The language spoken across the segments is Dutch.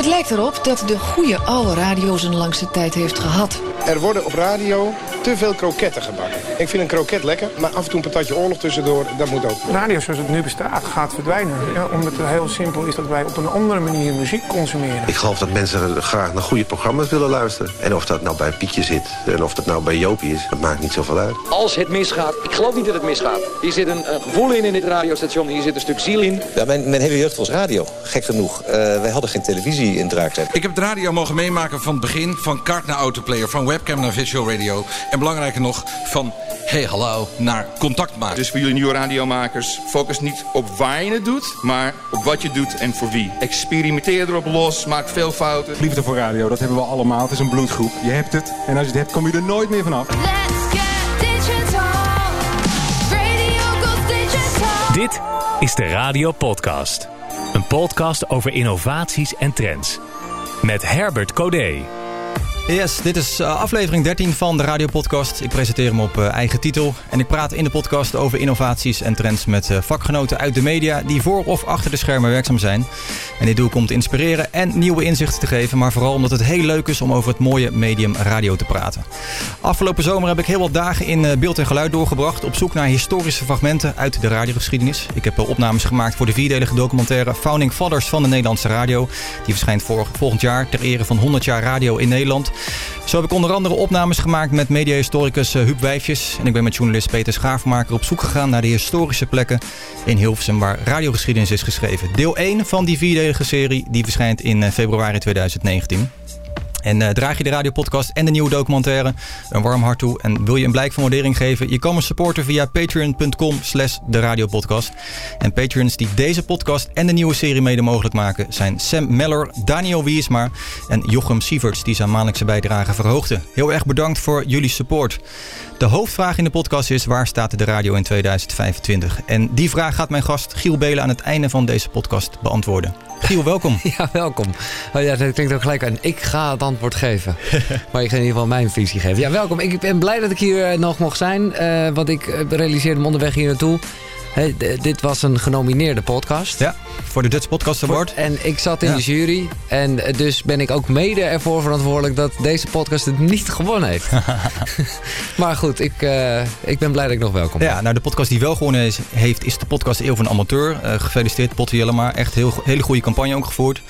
Het lijkt erop dat de goede oude radio zijn langste tijd heeft gehad. Er worden op radio te veel kroketten gebakken. Ik vind een kroket lekker, maar af en toe een patatje oorlog tussendoor, dat moet ook. Radio zoals het nu bestaat gaat verdwijnen. Ja, omdat het heel simpel is dat wij op een andere manier muziek consumeren. Ik geloof dat mensen graag naar goede programma's willen luisteren. En of dat nou bij Pietje zit en of dat nou bij Jopie is, dat maakt niet zoveel uit. Als het misgaat, ik geloof niet dat het misgaat. Hier zit een, een gevoel in in dit radiostation, hier zit een stuk ziel in. Ja, mijn, mijn hele jeugd was radio, gek genoeg. Uh, wij hadden geen televisie in Draakzet. Ik heb de radio mogen meemaken van het begin, van kaart naar autoplayer, van webcam naar visual radio. En belangrijker nog, van hey hallo naar contact maken. Dus voor jullie nieuwe radiomakers, focus niet op waar je het doet, maar op wat je doet en voor wie. Experimenteer erop los, maak veel fouten. Liefde voor radio, dat hebben we allemaal. Het is een bloedgroep. Je hebt het en als je het hebt, kom je er nooit meer vanaf. Dit is de Radio Podcast. Een podcast over innovaties en trends. Met Herbert Codé. Yes, dit is uh, aflevering 13 van de Radiopodcast. Ik presenteer hem op uh, eigen titel. En ik praat in de podcast over innovaties en trends met uh, vakgenoten uit de media... die voor of achter de schermen werkzaam zijn. En dit doe ik om te inspireren en nieuwe inzichten te geven... maar vooral omdat het heel leuk is om over het mooie medium radio te praten. Afgelopen zomer heb ik heel wat dagen in beeld en geluid doorgebracht... op zoek naar historische fragmenten uit de radiogeschiedenis. Ik heb opnames gemaakt voor de vierdelige documentaire... Founding Fathers van de Nederlandse radio. Die verschijnt volgend jaar ter ere van 100 jaar radio in Nederland... Zo heb ik onder andere opnames gemaakt met mediahistoricus uh, Huub Wijfjes. En ik ben met journalist Peter Schaafmaker op zoek gegaan naar de historische plekken in Hilversum waar radiogeschiedenis is geschreven. Deel 1 van die vierdelige serie die verschijnt in uh, februari 2019. En uh, draag je de radiopodcast en de nieuwe documentaire een warm hart toe. En wil je een blijk van waardering geven? Je kan me supporten via patreon.com slash de radiopodcast. En patrons die deze podcast en de nieuwe serie mede mogelijk maken... zijn Sam Meller, Daniel Wiesma en Jochem Sieverts... die zijn maandelijkse bijdrage verhoogden. Heel erg bedankt voor jullie support. De hoofdvraag in de podcast is... waar staat de radio in 2025? En die vraag gaat mijn gast Giel Belen aan het einde van deze podcast beantwoorden. Giel, welkom. Ja, welkom. Oh ja, dat klinkt ook gelijk aan. Ik ga het antwoord geven. maar ik ga in ieder geval mijn visie geven. Ja, welkom. Ik ben blij dat ik hier eh, nog mocht zijn. Uh, want ik realiseerde me onderweg hier naartoe Hey, dit was een genomineerde podcast. Ja, voor de Dutch Podcast Award. en ik zat in de jury. En dus ben ik ook mede ervoor verantwoordelijk dat deze podcast het niet gewonnen heeft. maar goed, ik, uh, ik ben blij dat ik nog welkom ben. Ja, nou de podcast die wel gewonnen is, heeft is de podcast Eeuw van Amateur. Uh, gefeliciteerd, Potte Jellema. Echt heel hele goede campagne ook gevoerd.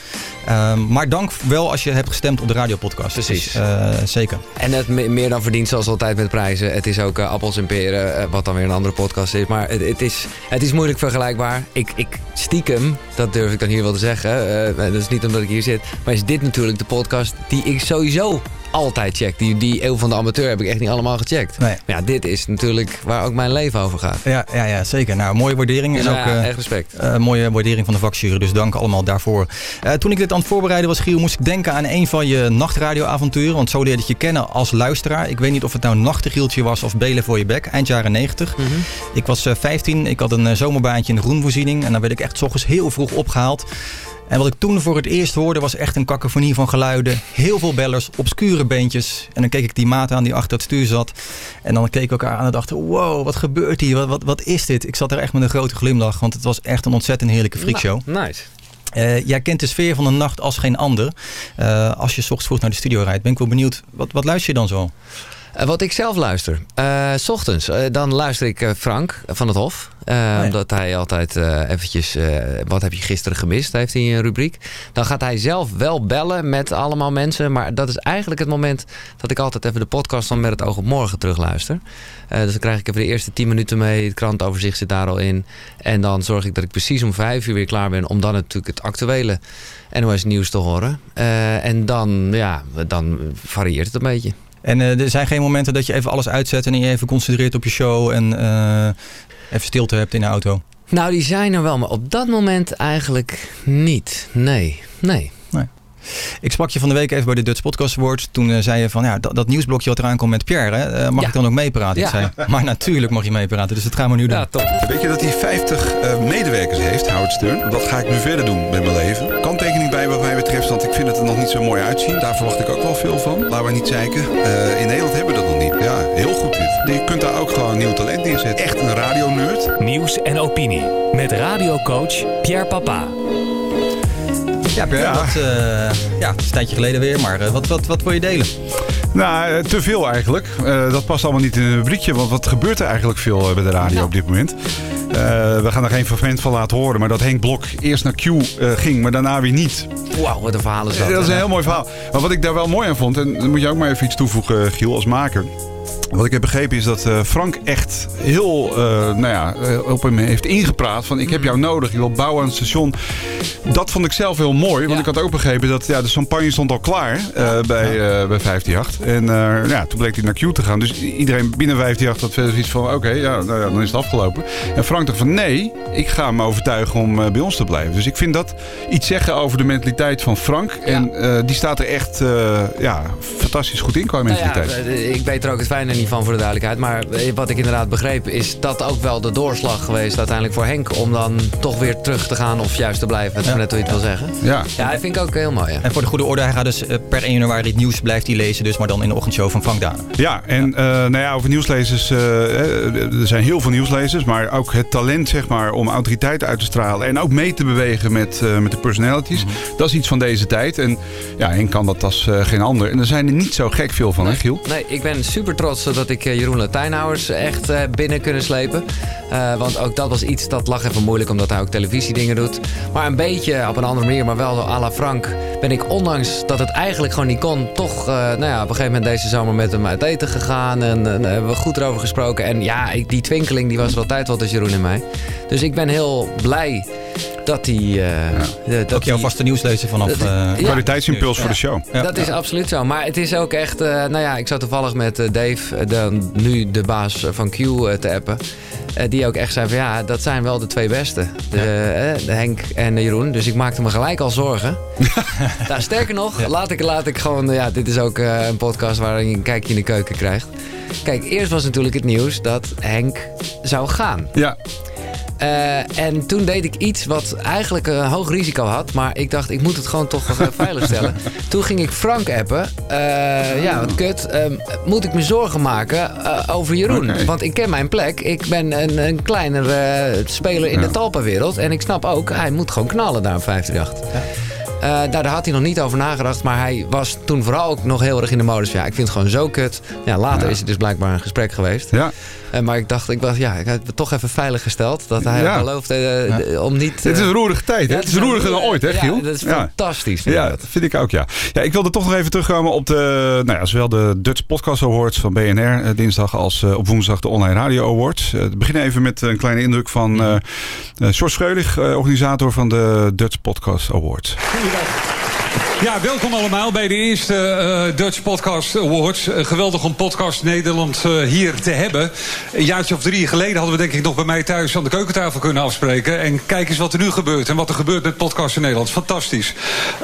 Uh, maar dank wel als je hebt gestemd op de radiopodcast. Precies. Dus, uh, zeker. En het meer dan verdient zoals altijd met prijzen. Het is ook appels en peren, wat dan weer een andere podcast is. Maar het, het is het is moeilijk vergelijkbaar. Ik, ik stiekem, dat durf ik dan hier wel te zeggen. Uh, dat is niet omdat ik hier zit. Maar is dit natuurlijk de podcast die ik sowieso altijd check. Die, die Eeuw van de Amateur heb ik echt niet allemaal gecheckt. Nee. Ja, dit is natuurlijk waar ook mijn leven over gaat. Ja, ja, ja zeker. Nou, mooie waardering. Ja, en ook, ja, echt respect. Uh, mooie waardering van de vakjury. Dus dank allemaal daarvoor. Uh, toen ik dit aan het voorbereiden was, Giel, moest ik denken aan een van je nachtradioavonturen. Want zo leerde ik je kennen als luisteraar. Ik weet niet of het nou Nachtegieltje was of Belen voor je bek. Eind jaren 90. Mm -hmm. Ik was uh, 15. Ik had een zomerbaantje in de groenvoorziening. En dan werd ik echt s ochtends heel vroeg opgehaald. En wat ik toen voor het eerst hoorde was echt een kakofonie van geluiden. Heel veel bellers, obscure beentjes. En dan keek ik die maat aan die achter het stuur zat. En dan keek ik elkaar aan en dacht, wow, wat gebeurt hier? Wat, wat, wat is dit? Ik zat er echt met een grote glimlach, want het was echt een ontzettend heerlijke freakshow. Nou, nice. Uh, jij kent de sfeer van de nacht als geen ander. Uh, als je s ochtends vroeg naar de studio rijdt, ben ik wel benieuwd. Wat, wat luister je dan zo? Uh, wat ik zelf luister. Uh, s ochtends, uh, dan luister ik Frank van het Hof. Oh ja. Omdat hij altijd eventjes... wat heb je gisteren gemist? Heeft hij een rubriek. Dan gaat hij zelf wel bellen met allemaal mensen. Maar dat is eigenlijk het moment dat ik altijd even de podcast van Met het oog op morgen terugluister. dus dan krijg ik even de eerste 10 minuten mee. Het krantoverzicht zit daar al in. En dan zorg ik dat ik precies om 5 uur weer klaar ben. Om dan natuurlijk het actuele NOS nieuws te horen. en dan, ja, dan varieert het een beetje. En uh, er zijn geen momenten dat je even alles uitzet en je even concentreert op je show en uh, even stilte hebt in de auto? Nou, die zijn er wel, maar op dat moment eigenlijk niet. Nee, nee. nee. Ik sprak je van de week even bij de Dutch Podcast Award. Toen uh, zei je van ja, dat, dat nieuwsblokje wat eraan komt met Pierre, hè, uh, mag Ja. ik dan ook meepraten? Ja. Ik zei, maar natuurlijk mag je meepraten, dus dat gaan we nu doen. Ja, top. Weet je dat hij 50 uh, medewerkers heeft, Howard Stern? Dat ga ik nu verder doen met mijn leven. Kanttekening bij wat mij betreft, nog niet zo mooi uitzien. Daar verwacht ik ook wel veel van. Laten we niet zeiken. Uh, in Nederland hebben we dat nog niet. Ja, heel goed dit. Je kunt daar ook gewoon nieuw talent neerzetten. Echt een radionerd. Nieuws en opinie met radiocoach Pierre Papa. Ja, Pierre, Wat, uh, ja, het is een tijdje geleden weer, maar uh, wat, wat, wat wil je delen? Nou, te veel eigenlijk. Uh, dat past allemaal niet in een rubriekje, want wat gebeurt er eigenlijk veel bij de radio op dit moment? We gaan er geen fragment van laten horen, maar dat Henk Blok eerst naar Q ging, maar daarna weer niet. Wauw, wat een verhaal is dat. dat is een heel mooi verhaal. Maar wat ik daar wel mooi aan vond, en dan moet je ook maar even iets toevoegen, Giel, als maker. Wat ik heb begrepen is dat uh, Frank echt heel uh, nou ja, op hem heeft ingepraat. Van ik heb jou nodig, je wil bouwen aan het station. Dat vond ik zelf heel mooi. Want ja. ik had ook begrepen dat ja, de champagne stond al klaar uh, bij, ja. bij 158. En ja, toen bleek hij naar Q te gaan. Dus iedereen binnen 158 had verder iets van oké, okay, ja, nou ja, dan is het afgelopen. En Frank dacht van nee, ik ga hem overtuigen om bij ons te blijven. Dus ik vind dat iets zeggen over de mentaliteit van Frank. En die staat er echt ja, fantastisch goed in qua mentaliteit. Nou ik weet er ook het fijne niet van voor de duidelijkheid. Maar wat ik inderdaad begreep is dat ook wel de doorslag geweest uiteindelijk voor Henk. Om dan toch weer terug te gaan of juist te blijven. Dat is ja. net wat je het wil zeggen. Ja. ja, dat vind ik ook heel mooi. Ja. En voor de goede orde, hij gaat dus per 1 januari het nieuws blijft hij lezen. Dus maar dan in de ochtendshow van Frank Daan. Ja, en ja. Uh, nou ja, over nieuwslezers. Uh, er zijn heel veel nieuwslezers. Maar ook het talent zeg maar om autoriteit uit te stralen. En ook mee te bewegen met, uh, met de personalities. Mm -hmm. Dat is iets van deze tijd. En ja, Henk kan dat als geen ander. En er zijn er niet zo gek veel van, nee. hè Giel? Nee, ik ben super trots dat ik Jeroen Latijnhouwers echt uh, binnen kunnen slepen. Uh, want ook dat was iets dat lag even moeilijk omdat hij ook televisiedingen doet. Maar een beetje op een andere manier, maar wel à la Frank, ben ik ondanks dat het eigenlijk gewoon niet kon, toch nou ja, op een gegeven moment deze zomer met hem uit eten gegaan. En uh, hebben we goed erover gesproken. En ja, die twinkeling die was er altijd wel tussen Jeroen en mij. Dus ik ben heel blij dat hij... Uh, ja. dat ook jouw vaste nieuwslezer vanaf... Uh, Kwaliteitsimpuls ja. voor de show. Ja. Dat is absoluut zo. Maar het is ook echt... Uh, nou ja, ik zat toevallig met Dave, de, nu de baas van Q, te appen. die ook echt zei van ja, dat zijn wel de twee beste. De, de Henk en de Jeroen. Dus ik maakte me gelijk al zorgen. nou, sterker nog, laat, ik, laat ik gewoon... Ja, dit is ook een podcast waarin je een kijkje in de keuken krijgt. Kijk, eerst was natuurlijk het nieuws dat Henk zou gaan. Ja. Uh, en toen deed ik iets wat eigenlijk een hoog risico had. Maar ik dacht, ik moet het gewoon toch veilig stellen. toen ging ik Frank appen. Uh, ja, wat kut. Uh, moet ik me zorgen maken over Jeroen? Okay. Want ik ken mijn plek. Ik ben een, een kleinere speler in ja. de talpenwereld. En ik snap ook, hij moet gewoon knallen daar op 538. Ja. Uh, daar had hij nog niet over nagedacht. Maar hij was toen vooral ook nog heel erg in de modus. Ja, ik vind het gewoon zo kut. Ja, later ja. is het dus blijkbaar een gesprek geweest. Ja. Uh, maar ik dacht, ik, was, ja, ik heb het toch even veilig gesteld. Dat hij ja. geloofde uh, ja. om niet... Het is een roerige tijd. Hè? het is roeriger dan ooit, hè Giel? Ja, dat is fantastisch. Ja, dat vind ik ook, ja. ja. Ik wilde toch nog even terugkomen op de, nou ja, zowel de Dutch Podcast Awards van BNR dinsdag als op woensdag de Online Radio Awards. we beginnen even met een kleine indruk van uh, George Schreulig, organisator van de Dutch Podcast Awards. Goedendag. Ja, welkom allemaal bij de eerste uh, Dutch Podcast Awards. Uh, geweldig om Podcast Nederland uh, hier te hebben. Een jaartje of drie geleden hadden we denk ik nog bij mij thuis aan de keukentafel kunnen afspreken. En kijk eens wat er nu gebeurt en wat er gebeurt met Podcast in Nederland. Fantastisch.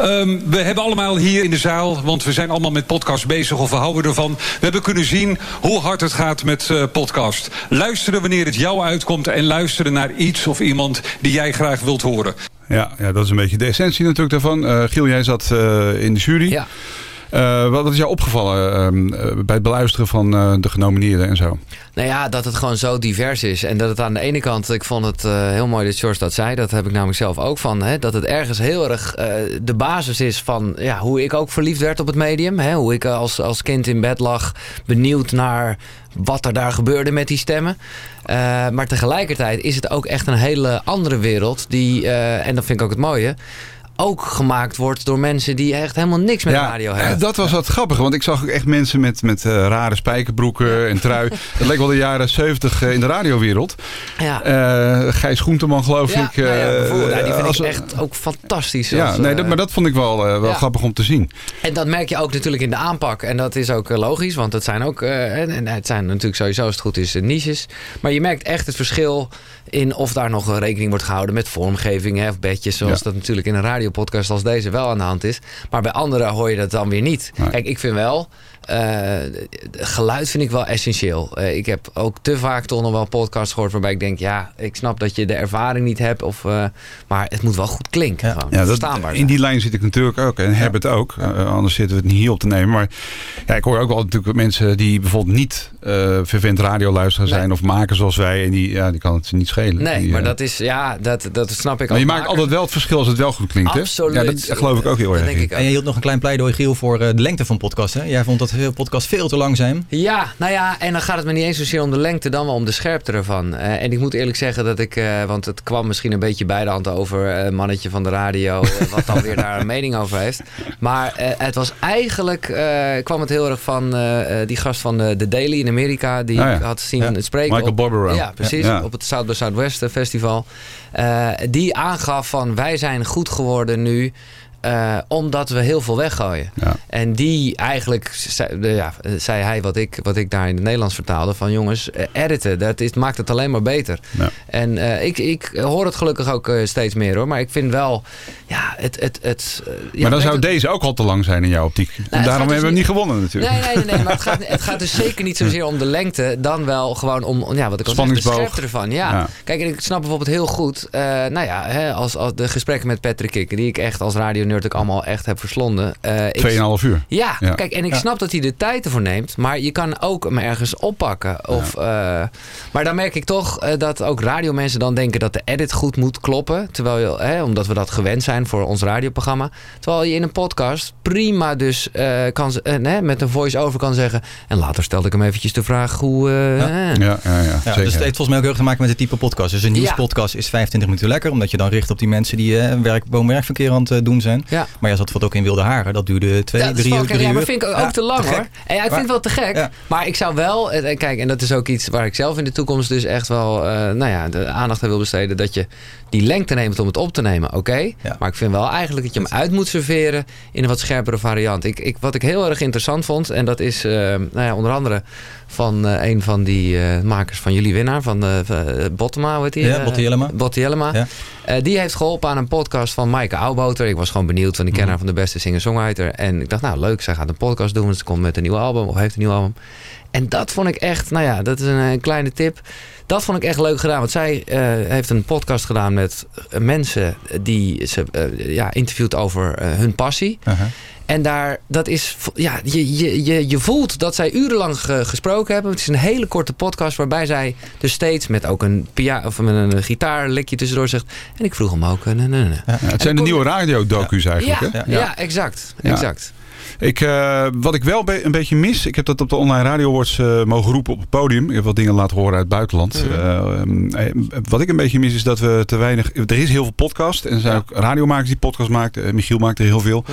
Um, we hebben allemaal hier in de zaal, want we zijn allemaal met podcast bezig of we houden ervan. We hebben kunnen zien hoe hard het gaat met podcast. Luisteren wanneer het jou uitkomt en luisteren naar iets of iemand die jij graag wilt horen. Ja, ja, dat is een beetje de essentie natuurlijk daarvan. Uh, Giel, jij zat uh, in de jury. Ja. Uh, wat is jou opgevallen uh, bij het beluisteren van uh, de genomineerden en zo? Nou ja, dat het gewoon zo divers is. En dat het aan de ene kant, ik vond het heel mooi dat George dat zei. Dat heb ik namelijk zelf ook van. Hè, dat het ergens heel erg de basis is van ja, hoe ik ook verliefd werd op het medium. Hè, hoe ik als, als kind in bed lag, benieuwd naar wat er daar gebeurde met die stemmen. Maar tegelijkertijd is het ook echt een hele andere wereld. Die, en dat vind ik ook het mooie ook gemaakt wordt door mensen die echt helemaal niks met ja, radio hebben. Dat was wat grappig, want ik zag ook echt mensen met, met uh, rare spijkerbroeken en trui. Dat leek wel de jaren 70 uh, in de radiowereld. Ja. Uh, Gijs Groenteman, geloof ja, ik. Nou ja, die vind als, ik echt ook fantastisch. Ja, als, nee, dat, maar dat vond ik wel, wel grappig om te zien. En dat merk je ook natuurlijk in de aanpak. En dat is ook logisch, want het zijn ook, en het zijn natuurlijk sowieso als het goed is, niches. Maar je merkt echt het verschil in of daar nog rekening wordt gehouden met vormgeving hè, of bedjes. Zoals dat natuurlijk in een radiopodcast als deze wel aan de hand is. Maar bij anderen hoor je dat dan weer niet. Nee. Kijk, ik vind wel... Uh, geluid vind ik wel essentieel. Uh, ik heb ook te vaak toch nog wel podcasts gehoord waarbij ik denk... ja, ik snap dat je de ervaring niet hebt. Of, uh, maar het moet wel goed klinken. Ja, ja dat, in die lijn zit ik natuurlijk ook. En ja. heb het ook. anders zitten we het niet hier op te nemen. Maar ja, ik hoor ook wel natuurlijk mensen die bijvoorbeeld niet vervent radioluisteraar zijn... of maken zoals wij. En die, ja, die kan het niet schelen. Nee, die, maar dat is... Ja, dat, dat snap ik maar je maakt altijd wel het verschil als het wel goed klinkt. hè? Absoluut. Ja, dat geloof ik ook heel erg. in. En je hield nog een klein pleidooi, Giel, voor eh, de lengte van podcasts. Hè? Jij vond dat veel podcasts veel te lang zijn. Ja, nou ja, en dan gaat het me niet eens zozeer om de lengte, dan wel om de scherpte ervan. Eh, en ik moet eerlijk zeggen dat ik, eh, want het kwam misschien een beetje bij de hand over eh, mannetje van de radio, wat dan weer daar een mening over heeft. Maar het was eigenlijk, kwam het heel erg van die gast van de, The Daily in Amerika, die Ah, ja. had zien Ja. spreken. Michael op, Barbaro. Ja, precies, Ja. op het South by Southwest festival. Die aangaf van wij zijn goed geworden nu. Eh, omdat we heel veel weggooien. En die eigenlijk, zei, ja, zei hij wat ik, wat ik daar in het Nederlands vertaalde. Van jongens, eh, editen, dat is, maakt het alleen maar beter. Ja. En eh, ik, ik hoor het gelukkig ook steeds meer hoor. Maar ik vind wel, ja, het... het, het ja, maar dan zou het- deze ook al te lang zijn in jouw optiek. En gaat daarom dus hebben we hem niet- gewonnen natuurlijk. Nee, nee, nee, nee, maar het gaat, het gaat dus zeker niet zozeer om de lengte, dan wel gewoon om, ja, wat ik al zeg, de scherpte ervan. Ja. Ja. Kijk, en ik snap bijvoorbeeld heel goed, nou ja, hè, als, als de gesprekken met Patrick Kikker, die ik echt als radionerd ook allemaal echt heb verslonden. eh, ik- Tweeënhalf uur. Ja, Ja. kijk, en ik Ja. snap dat hij de tijd ervoor neemt, maar je kan ook hem ergens oppakken. Of, eh, maar dan merk ik toch eh, dat ook radiomensen dan denken dat de edit goed moet kloppen. Terwijl je, hè, omdat we dat gewend zijn voor ons radioprogramma. Terwijl je in een podcast prima dus eh, kan, met een voice-over kan zeggen. En later stelde ik hem eventjes de vraag hoe... eh, Ja. Ja, ja, ja, Ja, zeker. dus het heeft volgens mij ook heel erg te maken met het type podcast. Dus een Ja. nieuwspodcast is 25 minuten lekker, omdat je dan richt op die mensen die werk, woon-werkverkeer aan het doen zijn. Ja. Maar jij zat wat ook in Wilde Haren, dat duurde twee, Ja, dat drie uur. Drie ja, maar vind ik ook Ja, te lang hoor. En ja, ik vind het wel te gek. Maar ik zou wel, eh, kijk, en dat is ook iets waar ik zelf in de toekomst dus echt wel, eh, nou ja, de aandacht aan wil besteden. Dat je die lengte neemt om het op te nemen, oké. Maar ik vind wel eigenlijk dat je hem uit moet serveren in een wat scherpere variant. Ik, ik, wat ik heel erg interessant vond, en dat is, eh, nou ja, onder andere van eh, een van die eh, makers van jullie winnaar, van Bottema, hoe heet die? Ja. Botti Jellema. Ja. Die heeft geholpen aan een podcast van Maaike Oudboter. Ik was gewoon benieuwd, want ik ken Mhm. haar van de beste singer-songwriter. En ik dacht, nou leuk, zij gaat een podcast doen. Want ze komt met een nieuw album, of heeft een nieuw album. En dat vond ik echt, nou ja, dat is een, een kleine tip. Dat vond ik echt leuk gedaan. Want zij eh, heeft een podcast gedaan met eh, mensen die ze eh, ja, interviewt over eh, hun passie. Uh-huh. En daar, dat is, ja, je, je, je, je voelt dat zij urenlang ge- gesproken hebben. Het is een hele korte podcast waarbij zij dus steeds met ook een, pia of met een gitaarlikje tussendoor zegt. En ik vroeg hem ook. eh, nee, nee, nee. Ja, het zijn de nieuwe radiodocu's eigenlijk. Ja, hè? ja, exact. Ja. exact. Ik, eh, wat ik wel be- een beetje mis, ik heb dat op de online radio awards eh, mogen roepen op het podium. Ik heb wat dingen laten horen uit het buitenland. Mhm. Eh, wat ik een beetje mis is dat we te weinig. Er is heel veel podcast en er zijn ook radiomakers die podcast maken. Michiel maakt er heel veel.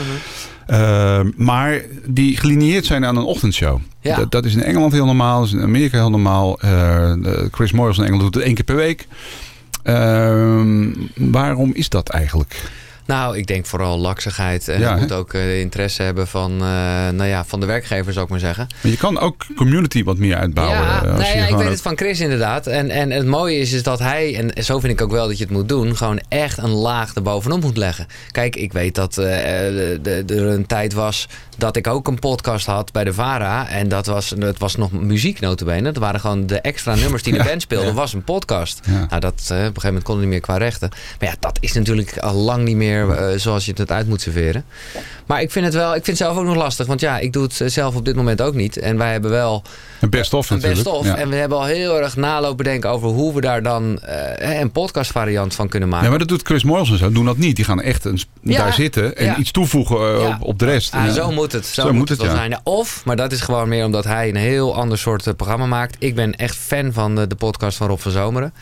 Mhm. Maar die gelineerd zijn aan een ochtendshow. Ja. Dat, dat is in Engeland heel normaal, dat is in Amerika heel normaal. Chris Morris in Engeland doet het één keer per week. Ehm, waarom is dat eigenlijk? Nou, ik denk vooral laksigheid. En Ja, je moet ook eh, interesse hebben van, eh, nou ja, van de werkgever, zou ik maar zeggen. Maar je kan ook community wat meer uitbouwen. Ja, eh, nou ja, ik weet het van Chris inderdaad. En, en het mooie is, is dat hij, en zo vind ik ook wel dat je het moet doen, gewoon echt een laag erbovenop moet leggen. Kijk, ik weet dat de- de- er een tijd was dat ik ook een podcast had bij de VARA. En dat was, het was nog muziek notabene. Dat waren gewoon de extra nummers die de band speelde, ja. was een podcast. Ja. Nou, dat, eh, op een gegeven moment kon het niet meer qua rechten. Maar ja, dat is natuurlijk al lang niet meer eh, zoals je het uit moet serveren. Maar ik vind het wel, ik vind het zelf ook nog lastig. Want ja, ik doe het zelf op dit moment ook niet. En wij hebben wel Een best-of natuurlijk. Ja. En we hebben al heel erg nalopen denken over hoe we daar dan eh, een podcastvariant van kunnen maken. Ja, maar dat doet Chris Morris en zo. Doen dat niet. Die gaan echt een, Ja, daar zitten en ja. iets toevoegen eh, op, op de rest. Ah, zo moet het. Zo, zo moet het, wel ja. zijn. Of, maar dat is gewoon meer omdat hij een heel ander soort eh, programma maakt. Ik ben echt fan van de, de podcast van Rob van Zomeren.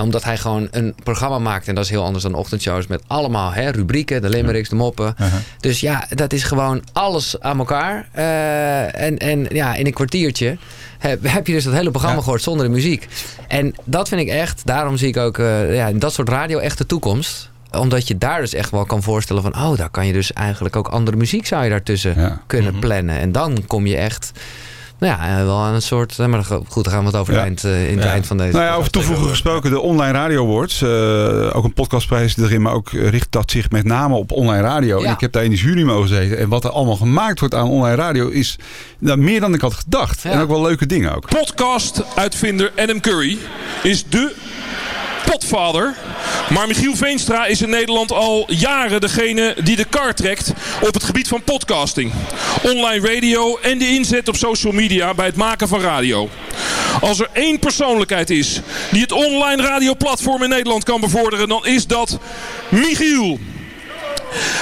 Omdat hij gewoon een programma maakt. En dat is heel anders dan ochtendshows. Met allemaal hè, rubrieken, de limericks, de moppen. Uh-huh. Dus ja, dat is gewoon alles aan elkaar. Eh, en, en ja, in een kwartiertje heb, heb je dus dat hele programma Ja. gehoord zonder de muziek. En dat vind ik echt, daarom zie ik ook eh, ja, in dat soort radio echt de toekomst omdat je daar dus echt wel kan voorstellen van... oh, daar kan je dus eigenlijk ook andere muziek zou je daartussen Ja. kunnen Mhm. plannen. En dan kom je echt... Nou ja, wel aan een soort... eh, Maar goed, dan gaan we het over Ja. eind, eh, in het Ja. eind van deze... Nou ja, over toevoegen gesproken, de Online Radio Awards. eh, ook een podcastprijs erin, maar ook richt dat zich met name op online radio. Ja. En ik heb daar in de jury mogen zitten. En wat er allemaal gemaakt wordt aan online radio is nou, meer dan ik had gedacht. Ja. En ook wel leuke dingen ook. Podcast-uitvinder Adam Curry is de potvader. Maar Michiel Veenstra is in Nederland al jaren degene die de kar trekt op het gebied van podcasting. Online radio en de inzet op social media bij het maken van radio. Als er één persoonlijkheid is die het online radioplatform in Nederland kan bevorderen, dan is dat Michiel.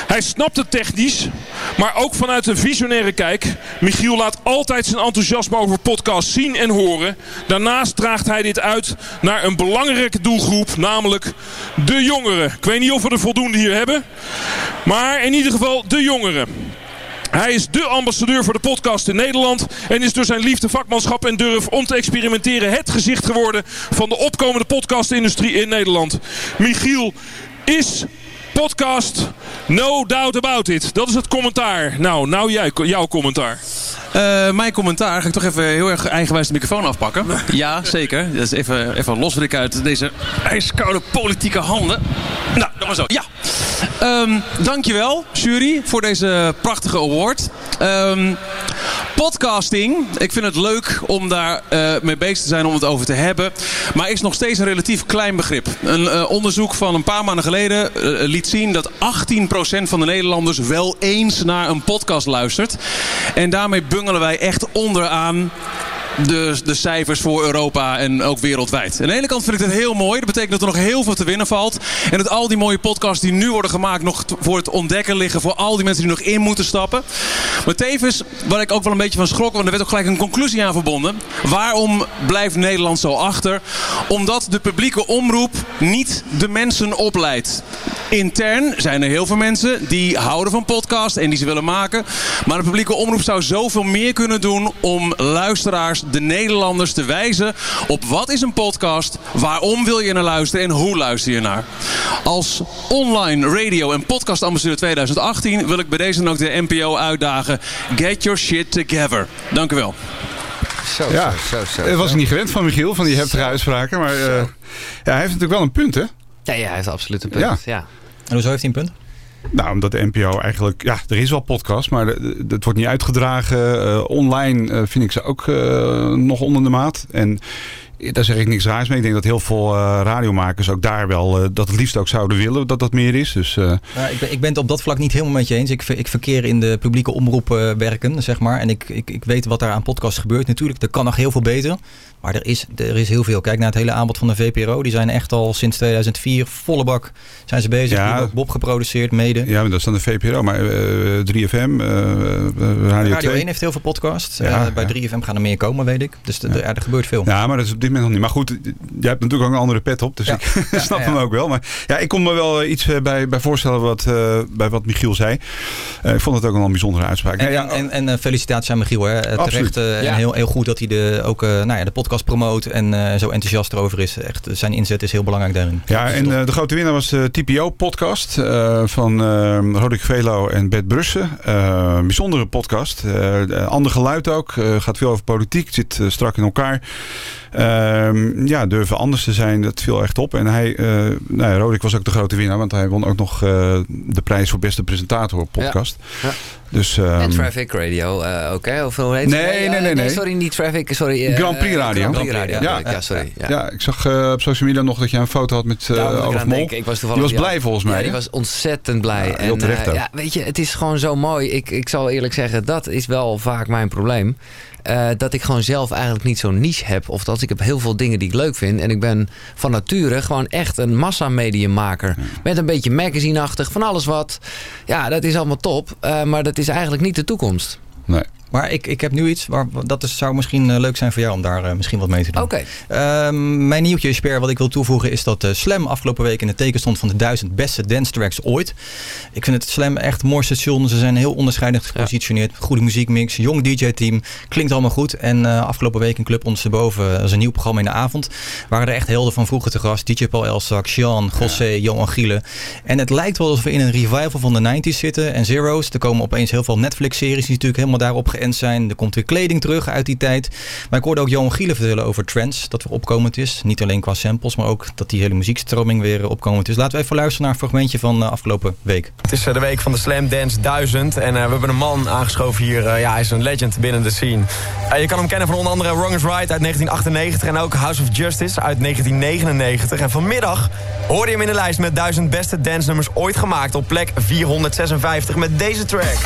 Hij snapt het technisch, maar ook vanuit een visionaire kijk. Michiel laat altijd zijn enthousiasme over podcasts zien en horen. Daarnaast draagt hij dit uit naar een belangrijke doelgroep, namelijk de jongeren. Ik weet niet of we er voldoende hier hebben, maar in ieder geval de jongeren. Hij is de ambassadeur voor de podcast in Nederland. En is door zijn liefde, vakmanschap en durf om te experimenteren het gezicht geworden van de opkomende podcastindustrie in Nederland. Michiel is podcast No Doubt About It. Dat is het commentaar. Nou, nou jij, jouw commentaar. Uh, mijn commentaar ga ik toch even heel erg eigenwijs de microfoon afpakken. Ja, zeker. Dat is even, even loswrik uit deze ijskoude politieke handen. Nou, dat maar zo. Ja. Um, dankjewel, jury, voor deze prachtige award. Um, podcasting, ik vind het leuk om daar uh, mee bezig te zijn om het over te hebben. Maar is nog steeds een relatief klein begrip. Een uh, onderzoek van een paar maanden geleden uh, liet zien dat 18% van de Nederlanders wel eens naar een podcast luistert. En daarmee bungelen wij echt onderaan de, de cijfers voor Europa en ook wereldwijd. Aan de ene kant vind ik het heel mooi. Dat betekent dat er nog heel veel te winnen valt. En dat al die mooie podcasts die nu worden gemaakt nog voor het ontdekken liggen. Voor al die mensen die nog in moeten stappen. Maar tevens, waar ik ook wel een beetje van schrok. Want er werd ook gelijk een conclusie aan verbonden. Waarom blijft Nederland zo achter? Omdat de publieke omroep niet de mensen opleidt. Intern zijn er heel veel mensen die houden van podcast en die ze willen maken. Maar de publieke omroep zou zoveel meer kunnen doen om luisteraars de Nederlanders te wijzen op wat is een podcast, waarom wil je naar luisteren en hoe luister je naar. Als online radio en podcast ambassadeur 2018 wil ik bij deze dan ook de NPO uitdagen. Get your shit together. Dank u wel. Zo, ja, zo, zo, zo, Dat was ik niet gewend van Michiel, van die heftige uitspraken. Maar uh, ja, hij heeft natuurlijk wel een punt, hè? Ja, ja hij heeft absoluut een punt. Ja. ja. En hoezo heeft hij een punt? Nou, omdat de NPO eigenlijk... Ja, er is wel podcast, maar het wordt niet uitgedragen. Uh, online uh, vind ik ze ook uh, nog onder de maat. En daar zeg ik niks raars mee. Ik denk dat heel veel radiomakers ook daar wel dat het liefst ook zouden willen dat dat meer is. Dus, ik, ben, ik ben het op dat vlak niet helemaal met je eens. Ik, ik verkeer in de publieke omroep werken, zeg maar. En ik, ik, ik weet wat daar aan podcasts gebeurt. Natuurlijk, er kan nog heel veel beter. Maar er is, er is heel veel. Kijk naar het hele aanbod van de VPRO. Die zijn echt al sinds 2004 volle bak zijn ze bezig. Ja, Bob geproduceerd, mede. Ja, maar dat is dan de VPRO. Maar 3FM, Radio, Radio 2. 1 heeft heel veel podcasts. Ja, bij 3FM gaan er meer komen, weet ik. Dus er, er gebeurt veel. Ja, maar dat is op dit moment nog niet. Maar goed, jij hebt natuurlijk ook een andere pet op. Dus ik snap hem ook wel. Maar ja, ik kon me wel iets bij, bij voorstellen wat, uh, bij wat Michiel zei. Uh, ik vond het ook een bijzondere uitspraak. En, ja, en, en, en felicitaties aan Michiel. Hè. Terecht en heel, heel goed dat hij de, ook nou ja, de podcast promoot en uh, zo enthousiast erover is. Echt, zijn inzet is heel belangrijk daarin. Ja, en uh, de grote winnaar was de TPO-podcast uh, van Roderick Velo en Bert Brussen. bijzondere podcast. ander geluid ook. gaat veel over politiek. Zit strak in elkaar. Uh, ja, durven anders te zijn, dat viel echt op. En hij, uh, nou ja, Roderick was ook de grote winnaar, want hij won ook nog uh, de prijs voor beste presentator op podcast. Ja. Ja. Dus, um, en Traffic Radio uh, ook, hè? Of hoe heet nee, nee, nee, nee, nee. Sorry, niet Traffic, sorry. Grand Prix Radio. Grand Prix Radio, ja. ja, sorry. Ja. ja, ik zag op social media nog dat je een foto had met uh, Olaf Mol. Ik was die was blij volgens mij. Ja, die was ontzettend blij. Ja, en, ja, weet je, het is gewoon zo mooi. Ik, ik zal eerlijk zeggen, dat is wel vaak mijn probleem. Uh, dat ik gewoon zelf eigenlijk niet zo'n niche heb. Of dat ik heb heel veel dingen die ik leuk vind. En ik ben van nature gewoon echt een massamediummaker. Ja. Met een beetje magazine-achtig, van alles wat. Ja, dat is allemaal top. Uh, maar dat is eigenlijk niet de toekomst. Nee. Maar ik, ik heb nu iets, waar, dat is, zou misschien uh, leuk zijn voor jou om daar uh, misschien wat mee te doen. Oké. Okay. Uh, mijn nieuwtje, Sper, wat ik wil toevoegen is dat Slam afgelopen week in het teken stond van de duizend beste dance tracks ooit. Ik vind het Slam echt een mooi station. Ze zijn heel onderscheidend gepositioneerd. Ja. Goede muziekmix, jong DJ-team. Klinkt allemaal goed. En afgelopen week in Club Ondersteboven, dat is een nieuw programma in de avond. Waren er echt helden van vroeger te gast. DJ Paul Elzak, Jean, José, ja. Johan Gielen. En het lijkt wel alsof we in een revival van de 90s zitten. En Zero's. Er komen opeens heel veel Netflix-series die natuurlijk helemaal daarop zijn. Er komt weer kleding terug uit die tijd. Maar ik hoorde ook Johan Gielen vertellen over trends. Dat weer opkomend is. Niet alleen qua samples, maar ook dat die hele muziekstroming weer opkomend is. Laten we even luisteren naar een fragmentje van de afgelopen week. Het is de week van de Slam Dance 1000. En uh, we hebben een man aangeschoven hier. Uh, ja, hij is een legend binnen de scene. Uh, je kan hem kennen van onder andere Wrong is Right uit 1998. En ook House of Justice uit 1999. En vanmiddag hoorde je hem in de lijst met 1000 beste dance nummers ooit gemaakt. Op plek 456 met deze track.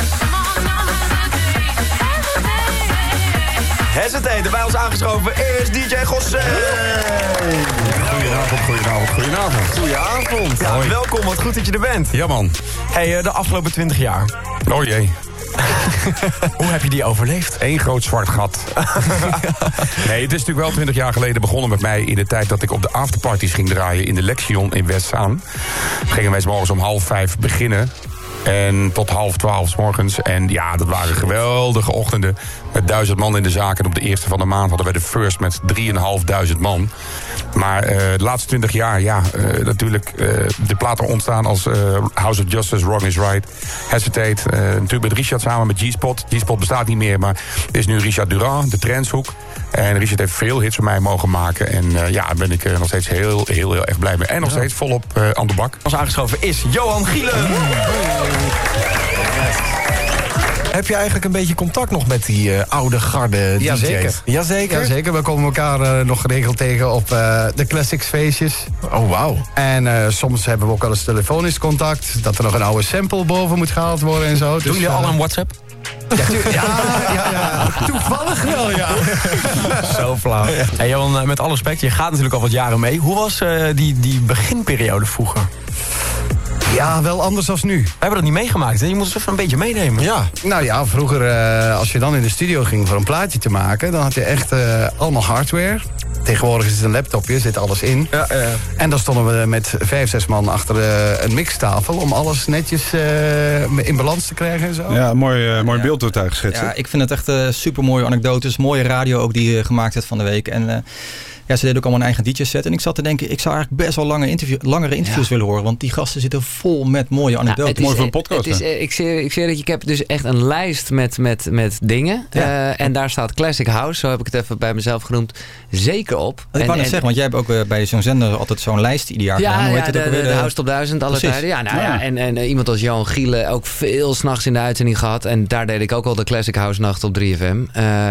Hesitate, bij ons aangeschoven is DJ Gosse. Goedenavond, goedenavond, goedenavond. Goedenavond. Ja, welkom, wat goed dat je er bent. Ja man. Hey, eh, de afgelopen 20 jaar. Oh jee. Hoe heb je die overleefd? Eén groot zwart gat. nee, het is natuurlijk wel 20 jaar geleden begonnen met mij... in de tijd dat ik op de afterparties ging draaien in de Lexion in Westzaan. Gingen wij morgens om half vijf beginnen. En tot half twaalf 's morgens. En ja, dat waren geweldige ochtenden. Met duizend man in de zaak. En op de eerste van de maand hadden we de first met 3.500 man. Maar eh, de laatste 20 jaar, ja, eh, natuurlijk eh, de platen ontstaan als House of Justice, Wrong is Right, Hesitate. natuurlijk met Richard samen met G-Spot. G-Spot bestaat niet meer, maar is nu Richard Durand, de trendshoek. En Richard heeft veel hits voor mij mogen maken. En eh, ja, daar ben ik er nog steeds heel, heel, heel erg blij mee. En nog steeds volop eh, aan de bak. Ons aangeschoven is Johan Gielen. Heb je eigenlijk een beetje contact nog met die eh, oude garde DJ's? Jazeker. Jazeker? Jazeker. We komen elkaar eh, nog geregeld tegen op eh, de Classics feestjes. Oh, wauw. En eh, soms hebben we ook wel eens telefonisch contact. Dat er nog een oude sample boven moet gehaald worden en zo. Dus, Doen jullie eh, al een WhatsApp? Ja, ja, ja, ja. Toevallig wel, ja. Zo flauw. Hey Johan, eh, met alle respect, je gaat natuurlijk al wat jaren mee. Hoe was eh, die, die beginperiode vroeger? Ja, wel anders dan nu. We hebben dat niet meegemaakt, hè? Je moet ons even een beetje meenemen. Ja. Nou ja, vroeger eh, als je dan in de studio ging voor een plaatje te maken... dan had je echt allemaal hardware. Tegenwoordig is het een laptopje, zit alles in. En dan stonden we met vijf, zes man achter eh, een mixtafel... om alles netjes eh, in balans te krijgen en zo. Ja, mooi, eh, mooi beeld wordt daar geschetst. Ja, ik vind het echt super mooie anekdotes. Mooie radio ook die je gemaakt hebt van de week. En uh, ja, ze deden ook allemaal een eigen DJ-set. En ik zat te denken, ik zou eigenlijk best wel lange interview, langere interviews ja. willen horen. Want die gasten zitten vol met mooie anekdotes. Nou, Mooi voor een podcast. Het is, ik, zie, ik zie dat je, ik heb dus echt een lijst met, met, met dingen. Ja. Uh, en daar staat Classic House, zo heb ik het even bij mezelf genoemd, zeker op. Ik wou net zeggen, want jij hebt ook uh, bij zo'n zender altijd zo'n lijst ieder jaar ja, gedaan. Hoe ja, heet de, het ook de, weer? de House Top 1000 alle Precies. tijden. Ja, nou, ja. En, en uh, iemand als Johan Gielen ook veel s'nachts in de uitzending gehad. En daar deed ik ook al de Classic House nacht op 3FM.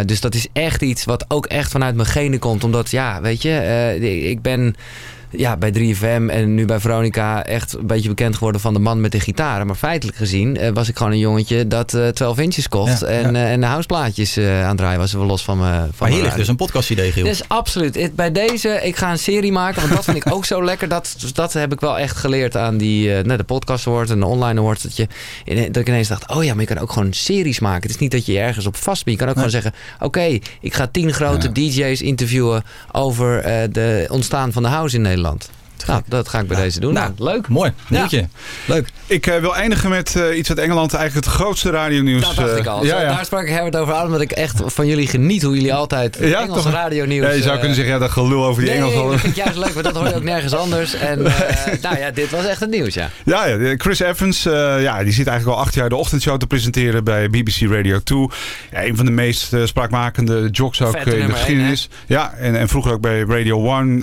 dus dat is echt iets wat ook echt vanuit mijn genen komt. Omdat, ja, weet je eh, ik ben ja, bij 3FM en nu bij Veronica echt een beetje bekend geworden van de man met de gitaren. Maar feitelijk gezien uh, was ik gewoon een jongetje dat uh, 12 inches kocht. Ja, en, ja. Uh, en de houseplaatjes aan het draaien was. Wel los van me. Van maar hier ligt dus een podcast idee, Giel. Dus absoluut. Het, bij deze, ik ga een serie maken. Want dat vind ik ook zo lekker. Dat, dat heb ik wel echt geleerd aan die, nou, de podcast award en de online award. Dat, je, dat ik ineens dacht, oh ja, maar je kan ook gewoon series maken. Het is niet dat je ergens op vast bent. Je kan ook nee. gewoon zeggen, oké, okay, ik ga tien grote DJ's interviewen over de ontstaan van de house in Nederland. Land. Nou, dat ga ik bij ja. deze doen. Nou, leuk. Mooi. Nieuwtje. Ja. Leuk. Ik uh, wil eindigen met uh, iets uit Engeland. Eigenlijk het grootste radionieuws. Dat dacht ik al. Uh, ja. Daar sprak ik Herbert over aan. Omdat ik echt van jullie geniet hoe jullie altijd ja, Engels radionieuws... Ja, je zou kunnen zeggen, ja, dat gelul over die nee, Engels. Nee, dat vind ik juist leuk. Maar dat hoor je ook nergens anders. En nou ja, dit was echt het nieuws, ja. Ja, ja Chris Evans, ja, die zit eigenlijk al acht jaar de ochtendshow te presenteren bij BBC Radio 2. Ja, een van de meest spraakmakende jocks ook Vette in de geschiedenis. ja, en, en vroeger ook bij Radio 1.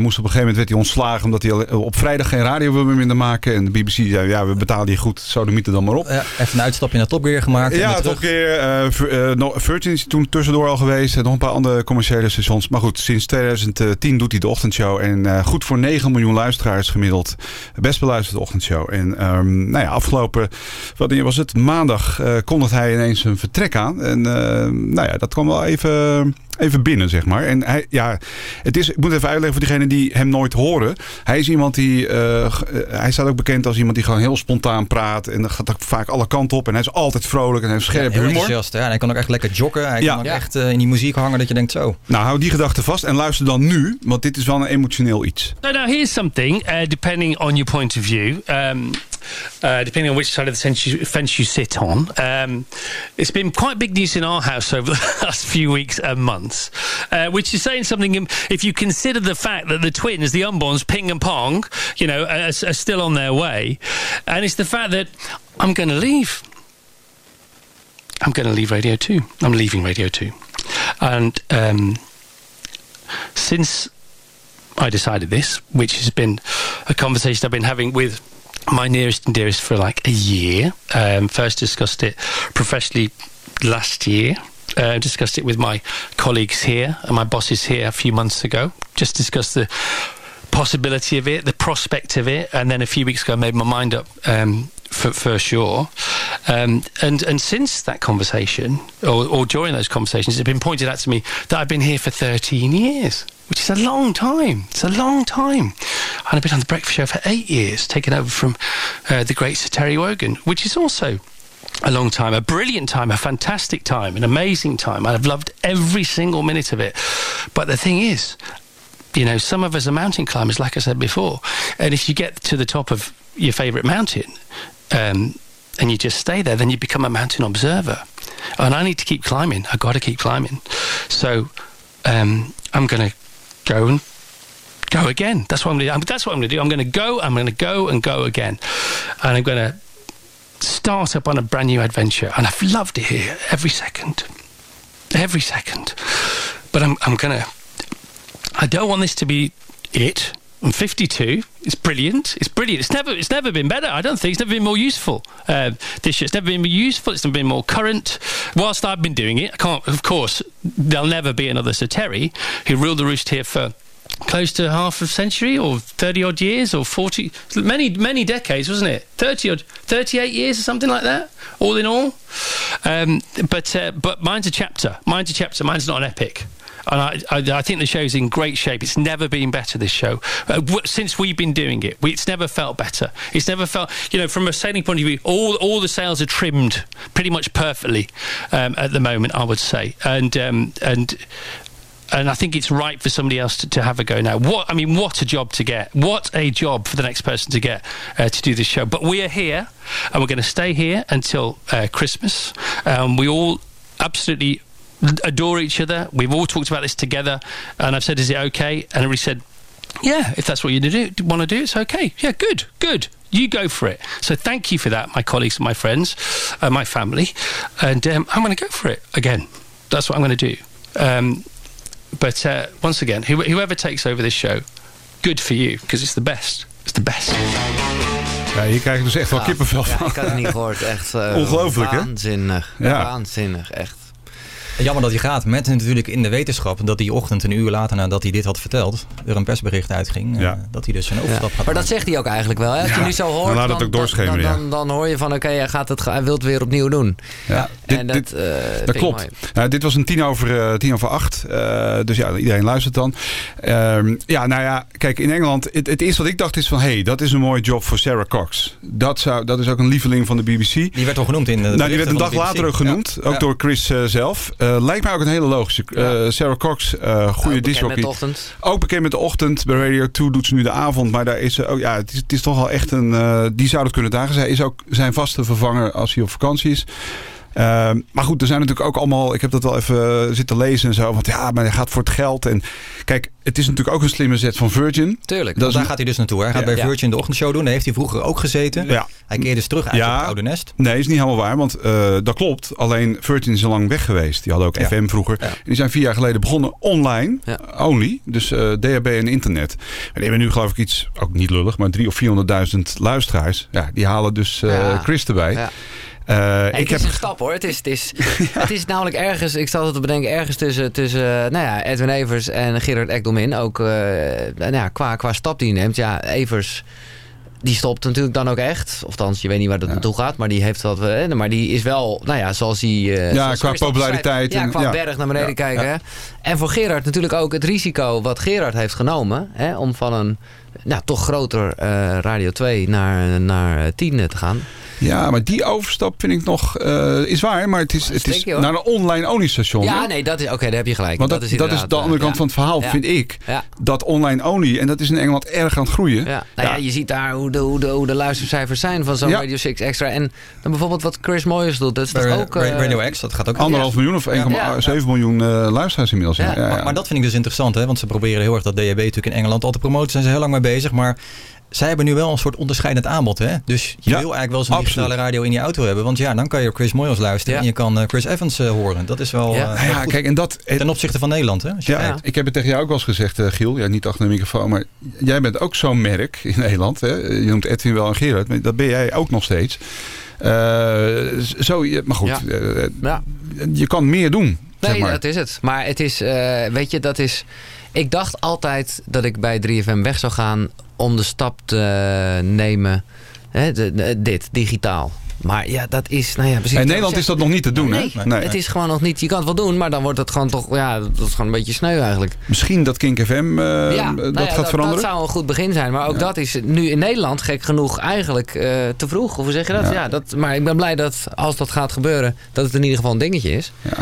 moest op een gegeven moment werd hij ontslagen omdat hij op vrijdag geen radio wil meer maken. En de BBC zei, ja, we betalen je goed, sodemieten dan maar op. Ja, even een uitstapje naar Top Gear gemaakt. Ja, Top Gear. Uh, uh, Virgin is toen tussendoor al geweest. En nog een paar andere commerciële stations. Maar goed, sinds 2010 doet hij de ochtendshow. En uh, goed voor 9 miljoen luisteraars gemiddeld. Best beluisterde ochtendshow. En um, nou ja, afgelopen, wanneer was het? Maandag kondigde hij ineens een vertrek aan. En nou ja, dat kwam wel even even binnen, zeg maar. En hij, ja, het is, ik moet even uitleggen voor diegenen die hem nooit horen. Hij is iemand die, uh, hij staat ook bekend als iemand die gewoon heel spontaan praat. En dan gaat ook vaak alle kanten op. En hij is altijd vrolijk en hij heeft scherp ja, humor. Ja, en hij kan ook echt lekker joggen. Hij ja. kan ook ja. echt uh, in die muziek hangen dat je denkt zo. Nou, hou die gedachte vast en luister dan nu, want dit is wel een emotioneel iets. No, now here's something, uh, depending on your point of view. Um, Uh, depending on which side of the fence you, sit on. Um, it's been quite big news in our house over the last few weeks and months, uh, which is saying something. If you consider the fact that the twins, the unborns, Ping and Pong, you know, are, are still on their way, and it's the fact that I'm going to leave. I'm going to leave Radio Two. I'm leaving Radio Two, and um, since I decided this, which has been a conversation I've been having with my nearest and dearest for like a year. Um, first discussed it professionally last year. Uh, discussed it with my colleagues here and my bosses here a few months ago. Just discussed the possibility of it, the prospect of it, and then a few weeks ago I made my mind up um, for, for sure. Um, and and since that conversation, or, or during those conversations, it's been pointed out to me that I've been here for 13 years. Which is a long time. It's a long time. And I've been on the breakfast show for eight years, taken over from uh, the great Sir Terry Wogan, which is also a long time, a brilliant time, a fantastic time, an amazing time. I've loved every single minute of it. But the thing is, you know, some of us are mountain climbers, like I said before. And if you get to the top of your favourite mountain um, and you just stay there, then you become a mountain observer. And I need to keep climbing. I've got to keep climbing. So um, I'm going to go and go again. That's what I'm going to do. That's what I'm going to do. I'm going to go, I'm going to go and go again. And I'm going to start up on a brand new adventure. And I've loved it here every second. Every second. But I'm, I'm going to. I don't want this to be it. I'm 52. It's brilliant. It's brilliant. It's never. It's never been better. I don't think it's never been more useful. Uh, this year, it's never been more useful. It's never been more current. Whilst I've been doing it, I can't. Of course, there'll never be another Sir Terry who ruled the roost here for close to half a century or 30 odd years or 40 many many decades wasn't it 30 odd 38 years or something like that all in all um, but uh, but mine's a chapter mine's a chapter mine's not an epic and I, I, I, think the show's in great shape. It's never been better, this show. Uh, w- since we've been doing it, we, it's never felt better. It's never felt, you know, from a sailing point of view, all, all the sails are trimmed pretty much perfectly um, at the moment, I would say. And, um, and, and I think it's right for somebody else to, to, have a go now. What I mean, what a job to get! What a job for the next person to get uh, to do this show. But we are here, and we're going to stay here until uh, Christmas. Um, we all absolutely adore each other. We've all talked about this together, and I've said, "Is it okay?" And everybody said, "Yeah, if that's what you do, want to do, it's okay. Yeah, good, good." You go for it. So thank you for that, my colleagues and my friends, uh, my family, and um, I'm going to go for it again. That's what I'm going to do. Um, but uh, once again, who, whoever takes over this show, good for you, because it's the best. It's the best. Ja, hier krijg ik dus echt wel Ja, kippenvel ja, van. ik had het niet gehoord. Echt uh, Ongelooflijk, hè? waanzinnig. Ja. Waanzinnig, echt. Jammer dat hij gaat, met natuurlijk in de wetenschap dat die ochtend, een uur later nadat hij dit had verteld, er een persbericht uitging. eh, dat hij dus een overstap Ja. gaat Maar dat zegt hij ook eigenlijk wel. Hè? Als je Ja. nu zo hoort, Dan laat het dan, ook doorschemeren, dan, ja. dan, dan hoor je van, oké, hij, gaat het, hij wil het weer opnieuw doen. Ja, en dat, eh, Dat klopt. Nou, dit was een tien over, eh, tien over acht. Eh, dus ja, iedereen luistert dan. Ehm, ja, nou ja, kijk, in Engeland... Het, het eerste wat ik dacht is van... hé, hey, dat is een mooie job voor Sarah Cox. Dat, zou, dat is ook een lieveling van de BBC. Die werd al genoemd in de Nou, die werd een dag later ook genoemd. Ja. Ook Ja. door Chris zelf. Eh, lijkt mij ook een hele logische. eh, Sarah Cox, eh goede ochtend. Ook bekend met de ochtend. Bij Radio 2 doet ze nu de avond. Maar daar is ze ook... Ja, het is, het is toch wel echt een... die zou het kunnen dagen. Zij is ook zijn vaste vervanger als hij op vakantie is. Ehm, maar goed, er zijn natuurlijk ook allemaal... Ik heb dat wel even zitten lezen en zo. Want ja, maar hij gaat voor het geld. En kijk, het is natuurlijk ook een slimme zet van Virgin. Tuurlijk. Dat is daar gaat hij dus naartoe. Hij gaat Ja. bij Virgin de ochtendshow doen. Daar heeft hij vroeger ook gezeten. Ja. Hij keerde dus terug uit het oude nest. Nee, is niet helemaal waar. Want eh, dat klopt. Alleen Virgin is al lang weg geweest. Die hadden ook Ja. FM vroeger. En die zijn vier jaar geleden begonnen online. Only. Dus eh, DHB en internet. En die hebben nu geloof ik iets, ook niet lullig, maar drie of 400.000 luisteraars. Ja, die halen dus eh, Ja. Chris erbij. Eh, ik het heb is een stap hoor. Het is, het is, het is namelijk ergens, ik zat het te bedenken, ergens tussen, tussen eh, nou ja, Edwin Evers en Gerard Ekdelmin. Ook eh, nou ja, qua, qua stap die hij neemt. Ja, Evers die stopt natuurlijk dan ook echt. Of althans, je weet niet waar dat naartoe gaat. Maar die heeft wat. eh, Maar die is wel, nou ja, zoals hij. eh, Ja, zoals qua populariteit Ja, en- qua ja. berg naar beneden Ja, kijken. En voor Gerard natuurlijk ook het risico wat Gerard heeft genomen. Hè, om van een nou, toch groter Radio 2 naar, naar eh, 10 te gaan. Ja, maar die overstap vind ik nog... eh, is waar, maar het is, het is naar een online only station. Ja, hè? nee, dat is, oké, daar heb je gelijk. Want dat, is dat is de andere eh, kant ja. van het verhaal, Ja. vind ik. Ja. Dat online only, en dat is in Engeland erg aan het groeien. Ja. Nou ja, je ziet daar hoe de, hoe de, hoe de luistercijfers zijn van zo'n Ja. Radio 6 Extra. En dan bijvoorbeeld wat Chris Moyers doet. Dat is toch ook... eh, Radio X, dat gaat ook Anderhalf miljoen of 1,7 miljoen eh, luisteraars inmiddels. Ja. Ja, ja. Maar, maar dat vind ik dus interessant, hè? want ze proberen heel erg dat DHB natuurlijk in Engeland al te promoten. Zijn ze heel lang mee bezig, maar zij hebben nu wel een soort onderscheidend aanbod. Hè? Dus je wil eigenlijk wel zo'n digitale radio in je auto hebben. Want ja, dan kan je Chris Moyles luisteren Ja. en je kan eh, Chris Evans eh, horen. Dat is wel, Ja. eh, Ja, goed. kijk, en dat, ten opzichte van Nederland. Hè? Als je Ja, kijkt. ik heb het tegen jou ook wel eens gezegd, Giel. Ja, niet achter de microfoon, maar jij bent ook zo'n merk in Nederland. Hè? Je noemt Edwin wel en Gerard, maar dat ben jij ook nog steeds. Eh, zo, je- maar goed, Ja. Ja. je kan meer doen. Nee, zeg maar. dat is het. Maar het is, eh, weet je, dat is... Ik dacht altijd dat ik bij 3FM weg zou gaan om de stap te nemen. Hè, de- de- dit, digitaal. Maar ja, dat is, nou ja, precies. In Nederland is dat nog niet te doen, nee, hè? Nee. het is gewoon nog niet. Je kan het wel doen, maar dan wordt het gewoon toch, ja, dat is gewoon een beetje sneu eigenlijk. Misschien dat Kink FM eh, ja, dat nou ja, gaat veranderen? Dat zou een goed begin zijn. Maar ook dat is nu in Nederland gek genoeg eigenlijk eh, te vroeg. Of hoe zeg je dat? Ja. Ja. dat? Maar ik ben blij dat als dat gaat gebeuren, dat het in ieder geval een dingetje is. Ja.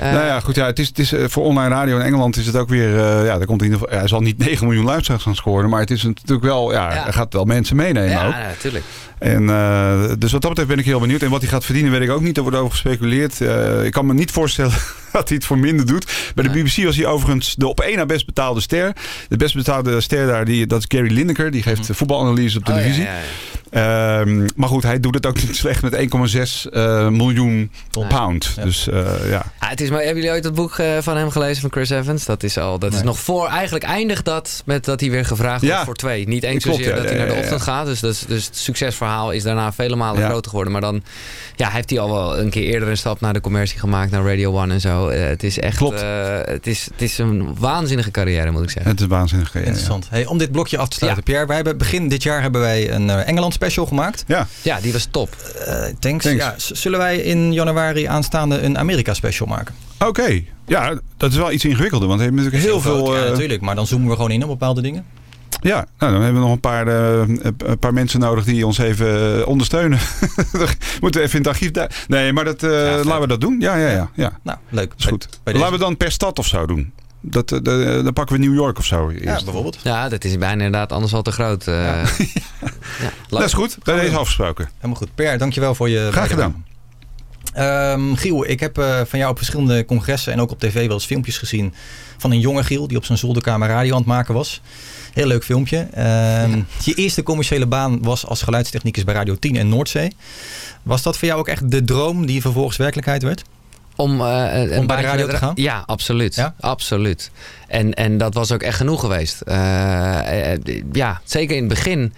Eh, nou ja, goed. Ja, het is, het is, eh, voor online radio in Engeland is het ook weer... eh, ja, daar komt in ieder geval, hij zal niet 9 miljoen luisteraars gaan scoren. Maar het is natuurlijk wel... Ja, Ja. hij gaat wel mensen meenemen ja, ook. natuurlijk. En, eh, dus wat dat betreft ben ik heel benieuwd. En wat hij gaat verdienen weet ik ook niet. Er wordt over gespeculeerd. Eh, ik kan me niet voorstellen dat hij het voor minder doet. Bij de BBC was hij overigens de op één na best betaalde ster. De best betaalde ster daar, die, dat is Gary Lineker. Die geeft voetbalanalyse op Oh, ja, televisie. ja, ja. Ehm, maar goed, hij doet het ook niet slecht met 1,6 eh, miljoen pound. Dus ja. Ah, het is maar, hebben jullie ooit het boek van hem gelezen van Chris Evans? Dat is al, dat is nog voor. Eigenlijk eindigt dat met dat hij weer gevraagd wordt voor twee. Niet eens zozeer dat hij naar de ochtend gaat. Dus, dus, dus het is daarna vele malen Ja. groter geworden. Maar dan ja, heeft hij al wel een keer eerder een stap naar de commercie gemaakt, naar Radio One en zo. Eh, het is echt. Klopt. eh, het, is, het is een waanzinnige carrière, moet ik zeggen. Het is waanzinnig. ja, ja. Interessant. Hey, om dit blokje af te sluiten, Pierre. Wij hebben begin dit jaar hebben wij een eh, Engeland special gemaakt. Ja. Ja, die was top. Eh, thanks. Thanks. Ja, zullen wij in januari aanstaande een Amerika special maken? Oké. Ja, dat is wel iets ingewikkelder. Want hij heeft natuurlijk heel veel... Ja, eh, natuurlijk. Maar dan zoomen we gewoon in op bepaalde dingen. Ja, nou, dan hebben we nog een paar, eh, een paar mensen nodig die ons even eh, ondersteunen. Moeten we even in het archief daar. Nee, maar dat, eh, laten we dat doen. Ja, ja, ja. ja. Nou, leuk. is goed. bij Laten we dan per stad of zo doen. Dat, de- dan pakken we New York of zo. Eerst. Ja, bijvoorbeeld. Ja, dat is bijna inderdaad anders al te groot. eh. Ja. Dat is goed. Bij deze afgesproken. Helemaal goed. Per, dankjewel voor je Graag bijdrage. gedaan. Ehm, Giel, ik heb eh, van jou op verschillende congressen en ook op tv wel eens filmpjes gezien van een jonge Giel die op zijn zolderkamer radio aan het maken was. Heel leuk filmpje. Ehm, Je eerste commerciële baan was als geluidstechnicus bij Radio 10 en Noordzee. Was dat voor jou ook echt de droom die vervolgens werkelijkheid werd? Om, een Om bij radio te gaan? Ja, absoluut. Absoluut. En, en dat was ook echt genoeg geweest. Ja, zeker in het begin.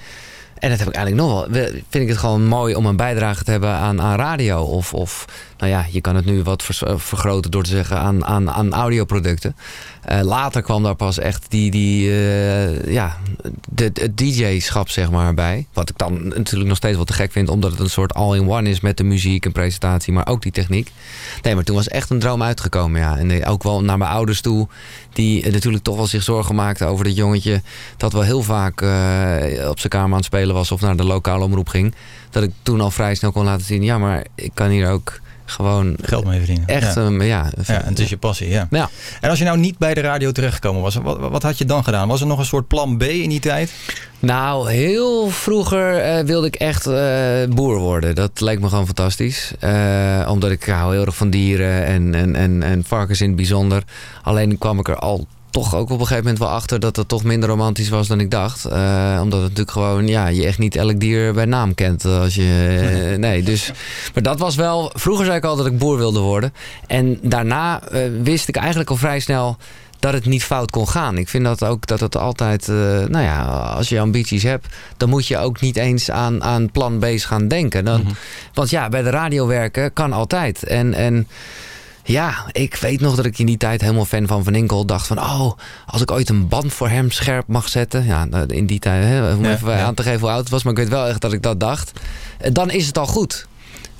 En dat heb ik eigenlijk nog wel. we- Vind ik het gewoon mooi om een bijdrage te hebben aan, aan radio. Of, of nou ja, je kan het nu wat eh, vergroten door te zeggen aan, aan, aan audioproducten. Eh, later kwam daar pas echt die, die eh, ja, het DJ-schap zeg maar bij. Wat ik dan natuurlijk nog steeds wel te gek vind. Omdat het een soort all-in-one is met de muziek en presentatie. Maar ook die techniek. Nee, maar toen was echt een droom uitgekomen. Ja. En eh, ook wel naar mijn ouders toe. Die natuurlijk toch wel zich zorgen maakten over dat jongetje. Dat wel heel vaak op zijn kamer aan het spelen was. Of naar de lokale omroep ging. Dat ik toen al vrij snel kon laten zien. Ja, maar ik kan hier ook gewoon... Geld mee verdienen. Echt, Ja. ja. ja, Ja, en het is je passie, ja. Ja. En als je nou niet bij de radio terechtgekomen was, wat, wat had je dan gedaan? Was er nog een soort plan B in die tijd? Nou, heel vroeger eh, wilde ik echt eh, boer worden. Dat leek me gewoon fantastisch. Eh, omdat ik hou heel erg van dieren en, en, en, en varkens in het bijzonder. Alleen kwam ik er al toch ook op een gegeven moment wel achter dat het toch minder romantisch was dan ik dacht. Eh, omdat het natuurlijk gewoon, ja, je echt niet elk dier bij naam kent. Als je, eh, nee, dus, maar dat was wel, vroeger zei ik al dat ik boer wilde worden. En daarna eh, wist ik eigenlijk al vrij snel dat het niet fout kon gaan. Ik vind dat ook dat het altijd, eh, nou ja, als je ambities hebt, dan moet je ook niet eens aan, aan plan B's gaan denken. Dan, Want ja, bij de radio werken kan altijd. En, en ja, ik weet nog dat ik in die tijd helemaal fan van Van Inkel dacht van... oh, als ik ooit een band voor hem scherp mag zetten... ja, nou, in die tijd, hè, om Ja, even ja. aan te geven hoe oud het was... maar ik weet wel echt dat ik dat dacht. Eh, Dan is het al goed.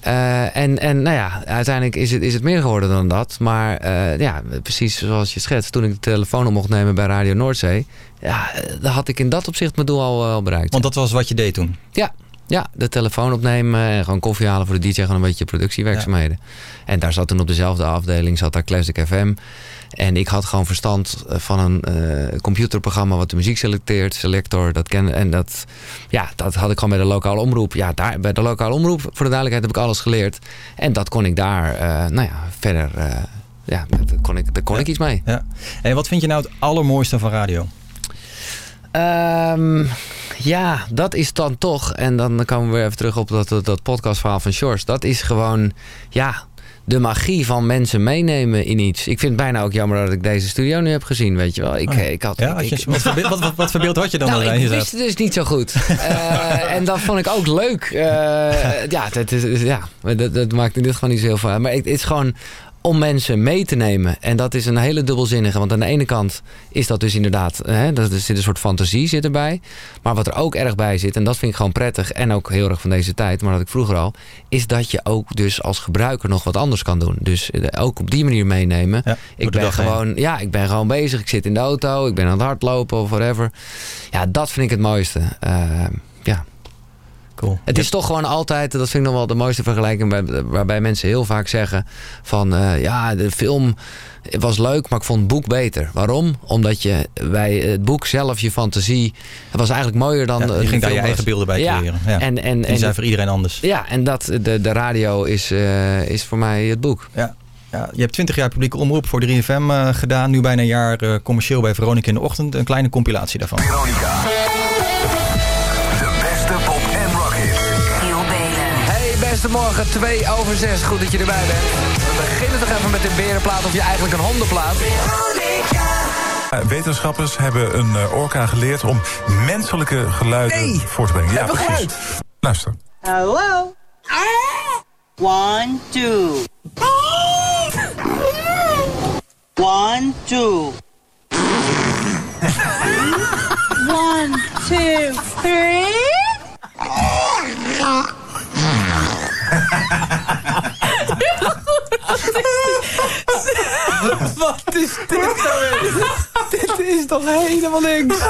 Eh, en, en nou ja, uiteindelijk is het, is het meer geworden dan dat. Maar eh, ja, precies zoals je schetst... toen ik de telefoon op mocht nemen bij Radio Noordzee... ja, dan had ik in dat opzicht mijn doel al, al bereikt. Want dat was wat je deed toen? Ja, ja, de telefoon opnemen en gewoon koffie halen voor de DJ. Gewoon een beetje productiewerkzaamheden. En daar zat toen op dezelfde afdeling, zat daar Classic FM. En ik had gewoon verstand eh, van een eh, computerprogramma wat de muziek selecteert, selector. Dat ken, en dat, ja, dat had ik gewoon bij de lokale omroep. Ja, daar, bij de lokale omroep, voor de duidelijkheid, heb ik alles geleerd. En dat kon ik daar, eh, nou ja, verder, ja, daar kon ik, daar kon ik iets mee. Ja. En wat vind je nou het allermooiste van radio? Ehm, ja, dat is dan toch. En dan komen we weer even terug op dat, dat, dat podcastverhaal van Shores. Dat is gewoon, ja, de magie van mensen meenemen in iets. Ik vind het bijna ook jammer dat ik deze studio nu heb gezien, weet je wel. Ik, Oh ik had, Ja, je- wat, verbeeld, wat, wat, verbeeld had je dan? nou, erbij, ik wist het dus niet zo goed. Eh, en dat vond ik ook leuk. Eh, ja, dat, is, ja dat, dat maakt in dit geval niet zo heel veel uit. Maar het is gewoon om mensen mee te nemen. En dat is een hele dubbelzinnige. Want aan de ene kant is dat dus inderdaad... Hè, er zit een soort fantasie zit erbij. Maar wat er ook erg bij zit, en dat vind ik gewoon prettig... en ook heel erg van deze tijd, maar dat ik vroeger al... is dat je ook dus als gebruiker nog wat anders kan doen. Dus eh, ook op die manier meenemen. ik, ben heen. gewoon, ja, ik ben gewoon bezig. Ik zit in de auto, ik ben aan het hardlopen of whatever. Ja, dat vind ik het mooiste. Eh, ja. Cool. Het is toch gewoon altijd, dat vind ik nog wel de mooiste vergelijking... Bij, waarbij mensen heel vaak zeggen van... eh, ja, de film was leuk, maar ik vond het boek beter. Waarom? Omdat je bij het boek zelf je fantasie... Het was eigenlijk mooier dan... Ja, je ging daar je was. eigen beelden bij Ja, creëren. Ja. En, en, die zijn voor iedereen anders. Ja, en dat, de, de radio is, eh, is voor mij het boek. Ja. Ja, je hebt 20 jaar publieke omroep voor 3FM eh, gedaan. Nu bijna een jaar eh, commercieel bij Veronica in de ochtend. Een kleine compilatie daarvan. De Morgen, 2 over 6. Goed dat je erbij bent. We beginnen toch even met de berenplaat of je eigenlijk een hondenplaat. Eh, Wetenschappers hebben een eh, orka geleerd om menselijke geluiden voor te brengen. Ja, precies. geluid. Luister. Hello? One, two. One, two. One, two, three. Wat is dit nou weer? Dit is toch helemaal niks?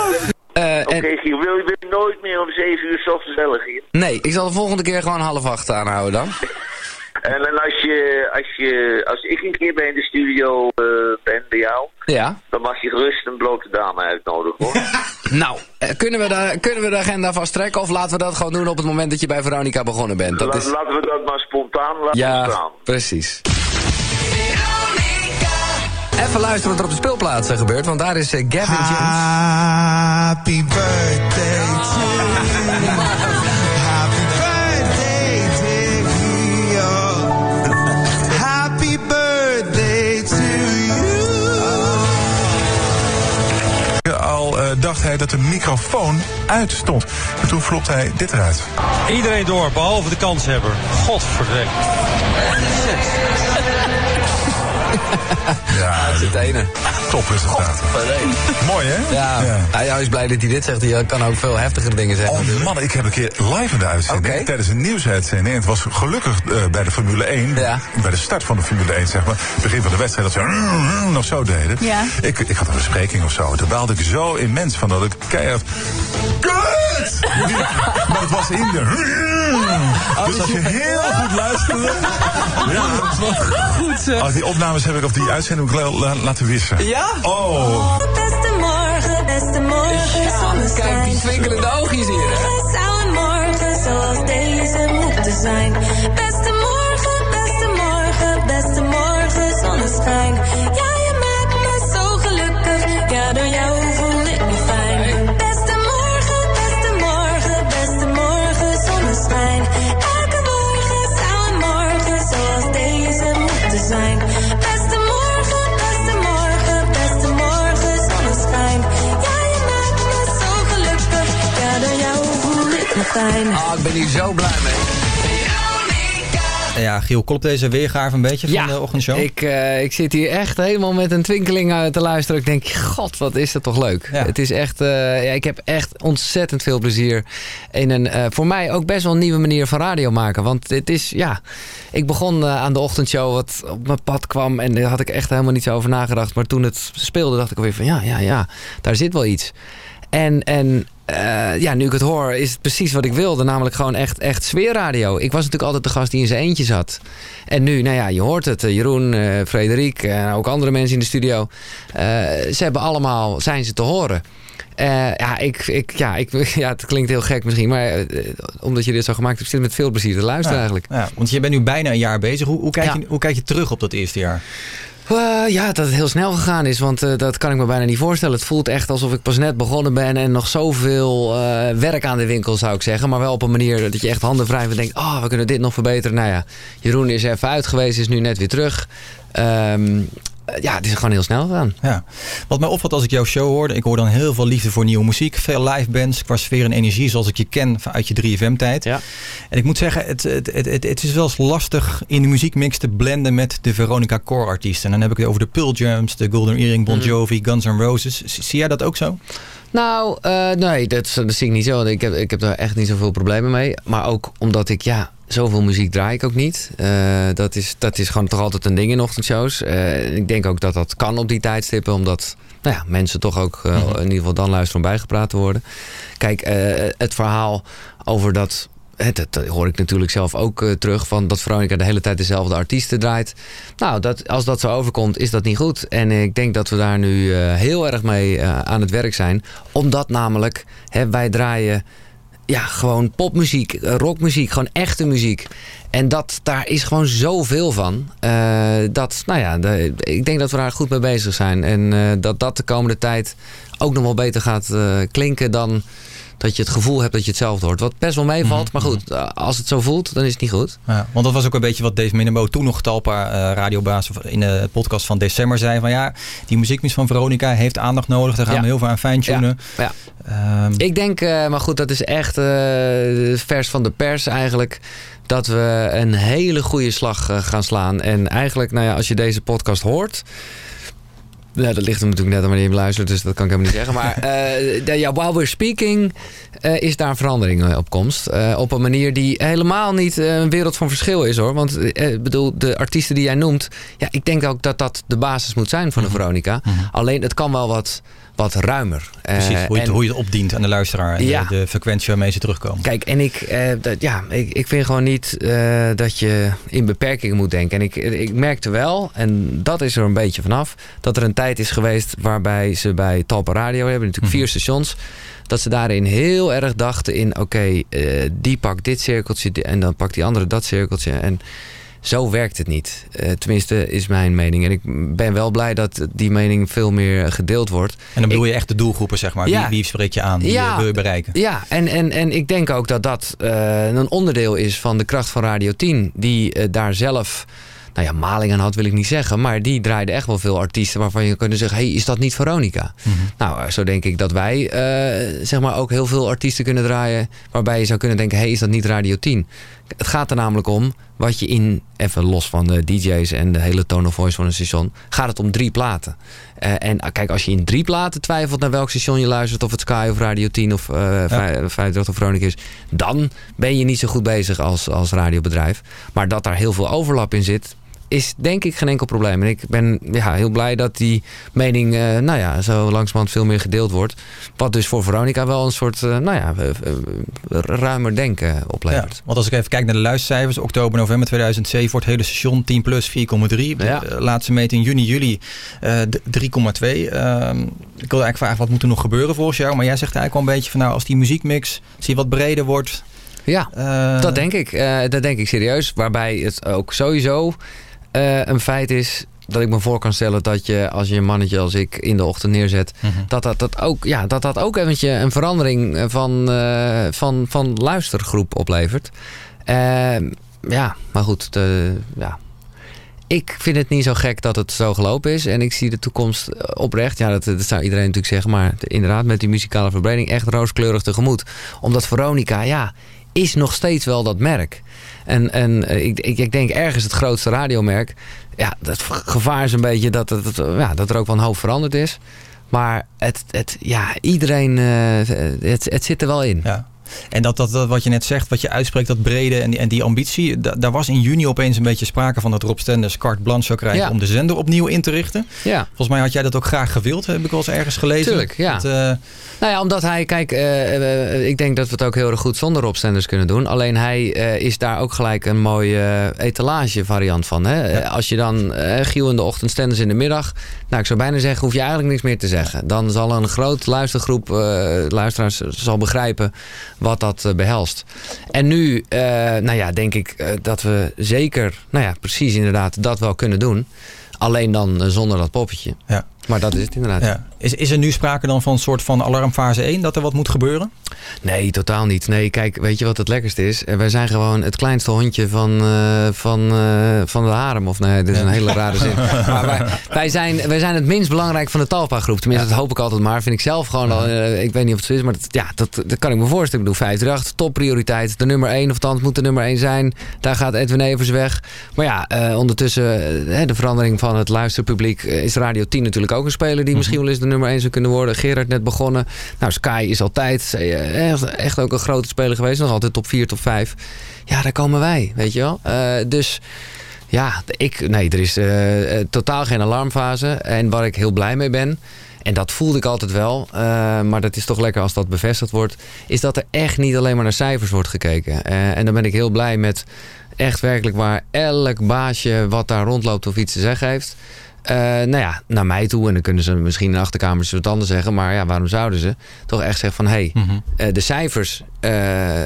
Oké, Giel, wil je wil je nooit meer om 7 uur s ochtends België? Nee, ik zal de volgende keer gewoon half acht aanhouden dan. En, en als, je, als, je, als ik een keer bij in de studio eh, ben bij jou, Ja. dan mag je gerust een blote dame uitnodigen hoor. Nou, eh, kunnen we, de, kunnen we de agenda vasttrekken of laten we dat gewoon doen op het moment dat je bij Veronica begonnen bent? Dat is... Laten we dat maar spontaan laten Ja, staan. precies. Even luisteren wat er op de speelplaats eh, gebeurt, want daar is eh, Gavin Jones. Happy birthday to you. Dacht hij dat de microfoon uit stond. En toen flopte hij dit eruit. Iedereen door, behalve de kanshebber. Godverdikke. Ja, dat is het ene. Topresultaat. Mooi hè? Ja, Hij, hij is blij dat hij dit zegt. Hij kan ook veel heftigere dingen zeggen. Oh man, ik heb een keer live in de uitzending. Tijdens een nieuwsuitzending. En het was gelukkig eh, bij de Formule 1. Bij de start van de Formule 1, zeg maar. Begin van de wedstrijd dat ze nog zo deden. Ja. Ik, ik had een bespreking of zo. Toen baalde ik zo immens van dat ik keihard... Kut! maar het was in de... Dus als je heel goed luisterde... Ja, goed Oh, die opnames heb ik of die uitzending laten wissen. Ja? Oh. Beste morgen, beste morgen, zonneschijn. Kijk, die twinkelende oogjes hier. hè? Zou een morgen zoals deze moeten zijn? Beste morgen, beste morgen, beste morgen, zonneschijn. Ah, ik ben hier zo blij mee. Ja, Giel, klopt deze weergave een beetje van de ochtendshow? Ik, eh, ik zit hier echt helemaal met een twinkeling eh, te luisteren. Ik denk, god, wat is dat toch leuk. Het is echt, eh, ja, ik heb echt ontzettend veel plezier in een, eh, voor mij ook best wel een nieuwe manier van radio maken. Want het is, ja, ik begon aan de ochtendshow wat op mijn pad kwam en daar had ik echt helemaal niet zo over nagedacht. Maar toen het speelde dacht ik alweer van, ja, ja, ja, daar zit wel iets. En, en eh, ja, nu ik het hoor, is het precies wat ik wilde. Namelijk gewoon echt, echt sfeerradio. Ik was natuurlijk altijd de gast die in zijn eentje zat. En nu, nou ja, je hoort het. eh, Jeroen, eh Frederik en ook andere mensen in de studio. ze hebben allemaal, zijn ze te horen. Ja, ik, ik, ja, ik, ja, het klinkt heel gek misschien. Maar omdat je dit zo gemaakt hebt, zit met veel plezier te luisteren Ja, eigenlijk. Ja, want je bent nu bijna een jaar bezig. Hoe, hoe, kijk, je, hoe kijk je terug op dat eerste jaar? Eh, ja, dat het heel snel gegaan is, want eh, dat kan ik me bijna niet voorstellen. Het voelt echt alsof ik pas net begonnen ben en nog zoveel eh, werk aan de winkel zou ik zeggen. Maar wel op een manier dat je echt handen vrij en denkt, oh, we kunnen dit nog verbeteren. Nou ja, Jeroen is even uit geweest, is nu net weer terug. Eh, ja, het is gewoon heel snel gegaan. Ja. Wat mij opvalt als ik jouw show hoorde, ik hoor dan heel veel liefde voor nieuwe muziek. Veel live bands, qua sfeer en energie zoals ik je ken uit je 3FM-tijd. Ja. En ik moet zeggen, het, het, het, het, is wel eens lastig in de muziekmix te blenden met de Veronica Core artiesten. En dan heb ik het over de Pearl Jams, de Golden Earring, Bon Mhm. Jovi, Guns N' Roses. Zie jij dat ook zo? Nou, eh, nee, dat, dat zie ik niet zo. Ik heb, ik heb daar echt niet zoveel problemen mee. Maar ook omdat ik, ja, zoveel muziek draai ik ook niet. Eh, dat, is, dat is gewoon toch altijd een ding in ochtendshows. Eh, ik denk ook dat dat kan op die tijdstippen, omdat nou ja, mensen toch ook eh, in ieder geval dan luisteren om bijgepraat te worden. Kijk, het verhaal over dat. Dat, hoor ik natuurlijk zelf ook eh, terug. Van dat Veronica de hele tijd dezelfde artiesten draait. Nou, dat, als dat zo overkomt, is dat niet goed. En ik denk dat we daar nu eh, heel erg mee eh, aan het werk zijn. Omdat namelijk hè, wij draaien ja, gewoon popmuziek, rockmuziek, gewoon echte muziek. En dat, daar is gewoon zoveel van. Dat, nou ja, ik denk dat we daar goed mee bezig zijn. En dat dat de komende tijd ook nog wel beter gaat klinken dan dat je het gevoel hebt dat je hetzelfde hoort. Wat best wel meevalt, maar goed, eh, als het zo voelt, dan is het niet goed. Ja, want dat was ook een beetje wat Dave Minnebo toen nog Talpa eh radiobaas in de podcast van december zei. Van ja, die muziekmis van Veronica heeft aandacht nodig. Daar gaan Ja. we heel veel aan fine-tunen. Ja. Ehm, Ik denk, eh, maar goed, dat is echt vers van de pers eigenlijk. Dat we een hele goede slag gaan slaan. En eigenlijk, nou ja, als je deze podcast hoort. Nou, dat ligt er natuurlijk net aan wanneer je hem luistert, dus dat kan ik helemaal niet zeggen. Maar eh, de- ja, while we're speaking eh, is daar een verandering eh, op komst. Op een manier die helemaal niet een wereld van verschil is hoor. Want ik bedoel, de artiesten die jij noemt, ja, ik denk ook dat dat de basis moet zijn van de Veronica. Alleen het kan wel wat, wat ruimer. Eh, Precies, hoe je, en- hoe je het opdient aan de luisteraar. En Ja. de, de frequentie waarmee ze terugkomen. Kijk, en ik, eh, dat, ja, ik, ik vind gewoon niet eh, dat je in beperkingen moet denken. En ik, ik merkte wel, en dat is er een beetje vanaf, dat er een tijd is geweest waarbij ze bij Talpa Radio hebben natuurlijk vier stations. Dat ze daarin heel erg dachten in, oké, eh, die pakt dit cirkeltje en dan pakt die andere dat cirkeltje. En zo werkt het niet. Eh, tenminste, is mijn mening. En ik ben wel blij dat die mening veel meer gedeeld wordt. En dan bedoel je echt de doelgroepen, zeg maar. Ja. Wie, wie spreek je aan? Wie Ja. eh, wil je bereiken? Ja, en, en, en ik denk ook dat dat eh, een onderdeel is van de kracht van Radio 10. Die daar zelf, nou ja, maling aan had wil ik niet zeggen. Maar die draaide echt wel veel artiesten waarvan je kunnen zeggen... hé, hey, is dat niet Veronica? Nou, eh, zo denk ik dat wij zeg maar ook heel veel artiesten kunnen draaien... waarbij je zou kunnen denken, hé, hey, is dat niet Radio 10? Het gaat er namelijk om wat je in, even los van de DJ's en de hele tone of voice van een station... gaat het om drie platen. Eh, en ah, kijk, als je in drie platen twijfelt naar welk station je luistert... of het Sky of Radio 10 of eh 538 of Veronica is... dan ben je niet zo goed bezig als, als radiobedrijf. Maar dat daar heel veel overlap in zit is denk ik geen enkel probleem. En ik ben ja, heel blij dat die mening eh, nou ja, zo langzamerhand veel meer gedeeld wordt. Wat dus voor Veronica wel een soort eh, nou ja, eh, eh, ruimer denken oplevert. Ja, want als ik even kijk naar de luistercijfers, oktober, november 2007 voor het hele station 10 plus 4,3. De laatste meting in juni, juli eh, d- 3,2. Ehm, ik wil eigenlijk vragen, wat moet er nog gebeuren volgens jou? Maar jij zegt eigenlijk wel een beetje van nou, als die muziekmix die wat breder wordt. Ja, eh, dat denk ik. Eh, dat denk ik serieus. Waarbij het ook sowieso eh, een feit is dat ik me voor kan stellen dat je als je een mannetje als ik in de ochtend neerzet, dat, dat, dat, ook, ja, dat dat ook eventjes een verandering eh, van, eh, van, van luistergroep oplevert. Eh, ja, maar goed, de, ja. Ik vind het niet zo gek dat het zo gelopen is. En ik zie de toekomst oprecht. Ja, dat, dat zou iedereen natuurlijk zeggen. Maar inderdaad, met die muzikale verbreding echt rooskleurig tegemoet. Omdat Veronica, ja, is nog steeds wel dat merk. En, en eh, ik, ik, denk ergens het grootste radiomerk. Ja, het gevaar is een beetje dat, het, het- ja, dat er ook een hoop veranderd is. Maar het, het, ja, iedereen, eh, het, het zit er wel in. Ja. En dat, dat, dat wat je net zegt, wat je uitspreekt, dat brede en die, en die ambitie. da- daar was in juni opeens een beetje sprake van dat Rob Stenders carte blanche zou krijgen Ja. om de zender opnieuw in te richten. Ja. Volgens mij had jij dat ook graag gewild, heb ik wel eens ergens gelezen. Tuurlijk, ja. Dat, eh, Nou ja, omdat hij, kijk, eh, eh, ik denk dat we het ook heel erg goed zonder Rob Stenders kunnen doen. Alleen hij is daar ook gelijk een mooie etalage variant van. Hè? Als je dan Giel in de ochtend, Stenders in de middag. Nou, ik zou bijna zeggen, hoef je eigenlijk niks meer te zeggen. Dan zal een groot luistergroep luisteraars zal begrijpen wat dat eh, behelst. En nu, eh, nou ja, denk ik eh, dat we zeker, nou ja, precies inderdaad dat wel kunnen doen. Alleen dan zonder dat poppetje. Ja. Maar dat is het inderdaad. Ja. Is, is er nu sprake dan van een soort van alarmfase 1 dat er wat moet gebeuren? Nee, totaal niet. Nee, kijk, weet je wat het lekkerste is? Eh, Wij zijn gewoon het kleinste hondje van, eh, van, eh, van de harem. Of nee, dit is een hele rare zin. Maar wij, wij, zijn, wij zijn het minst belangrijk van de Talpa-groep. Tenminste, dat hoop ik altijd maar. Vind ik zelf gewoon al, ik weet niet of het zo is, maar dat, ja, dat, dat kan ik me voorstellen. Ik bedoel, 538, topprioriteit. De nummer 1, of althans moet de nummer 1 zijn. Daar gaat Edwin Evers weg. Maar ja, ondertussen, de verandering van het luisterpubliek... is Radio 10 natuurlijk ook een speler die misschien wel eens de nummer 1 zou kunnen worden. Gerard net begonnen. Nou, Sky is altijd eh, echt, echt ook een grote speler geweest. Nog altijd top 4, top 5. Ja, daar komen wij, weet je wel. Eh, dus... Ja, ik, nee, er is eh, totaal geen alarmfase. En waar ik heel blij mee ben, en dat voelde ik altijd wel, maar dat is toch lekker als dat bevestigd wordt, is dat er echt niet alleen maar naar cijfers wordt gekeken. En dan ben ik heel blij met echt werkelijk waar elk baasje wat daar rondloopt of iets te zeggen heeft. Eh, nou ja, naar mij toe. En dan kunnen ze misschien in de achterkamers wat anders zeggen. Maar ja, waarom zouden ze? Toch echt zeggen van... hé, hey, eh, de cijfers, eh,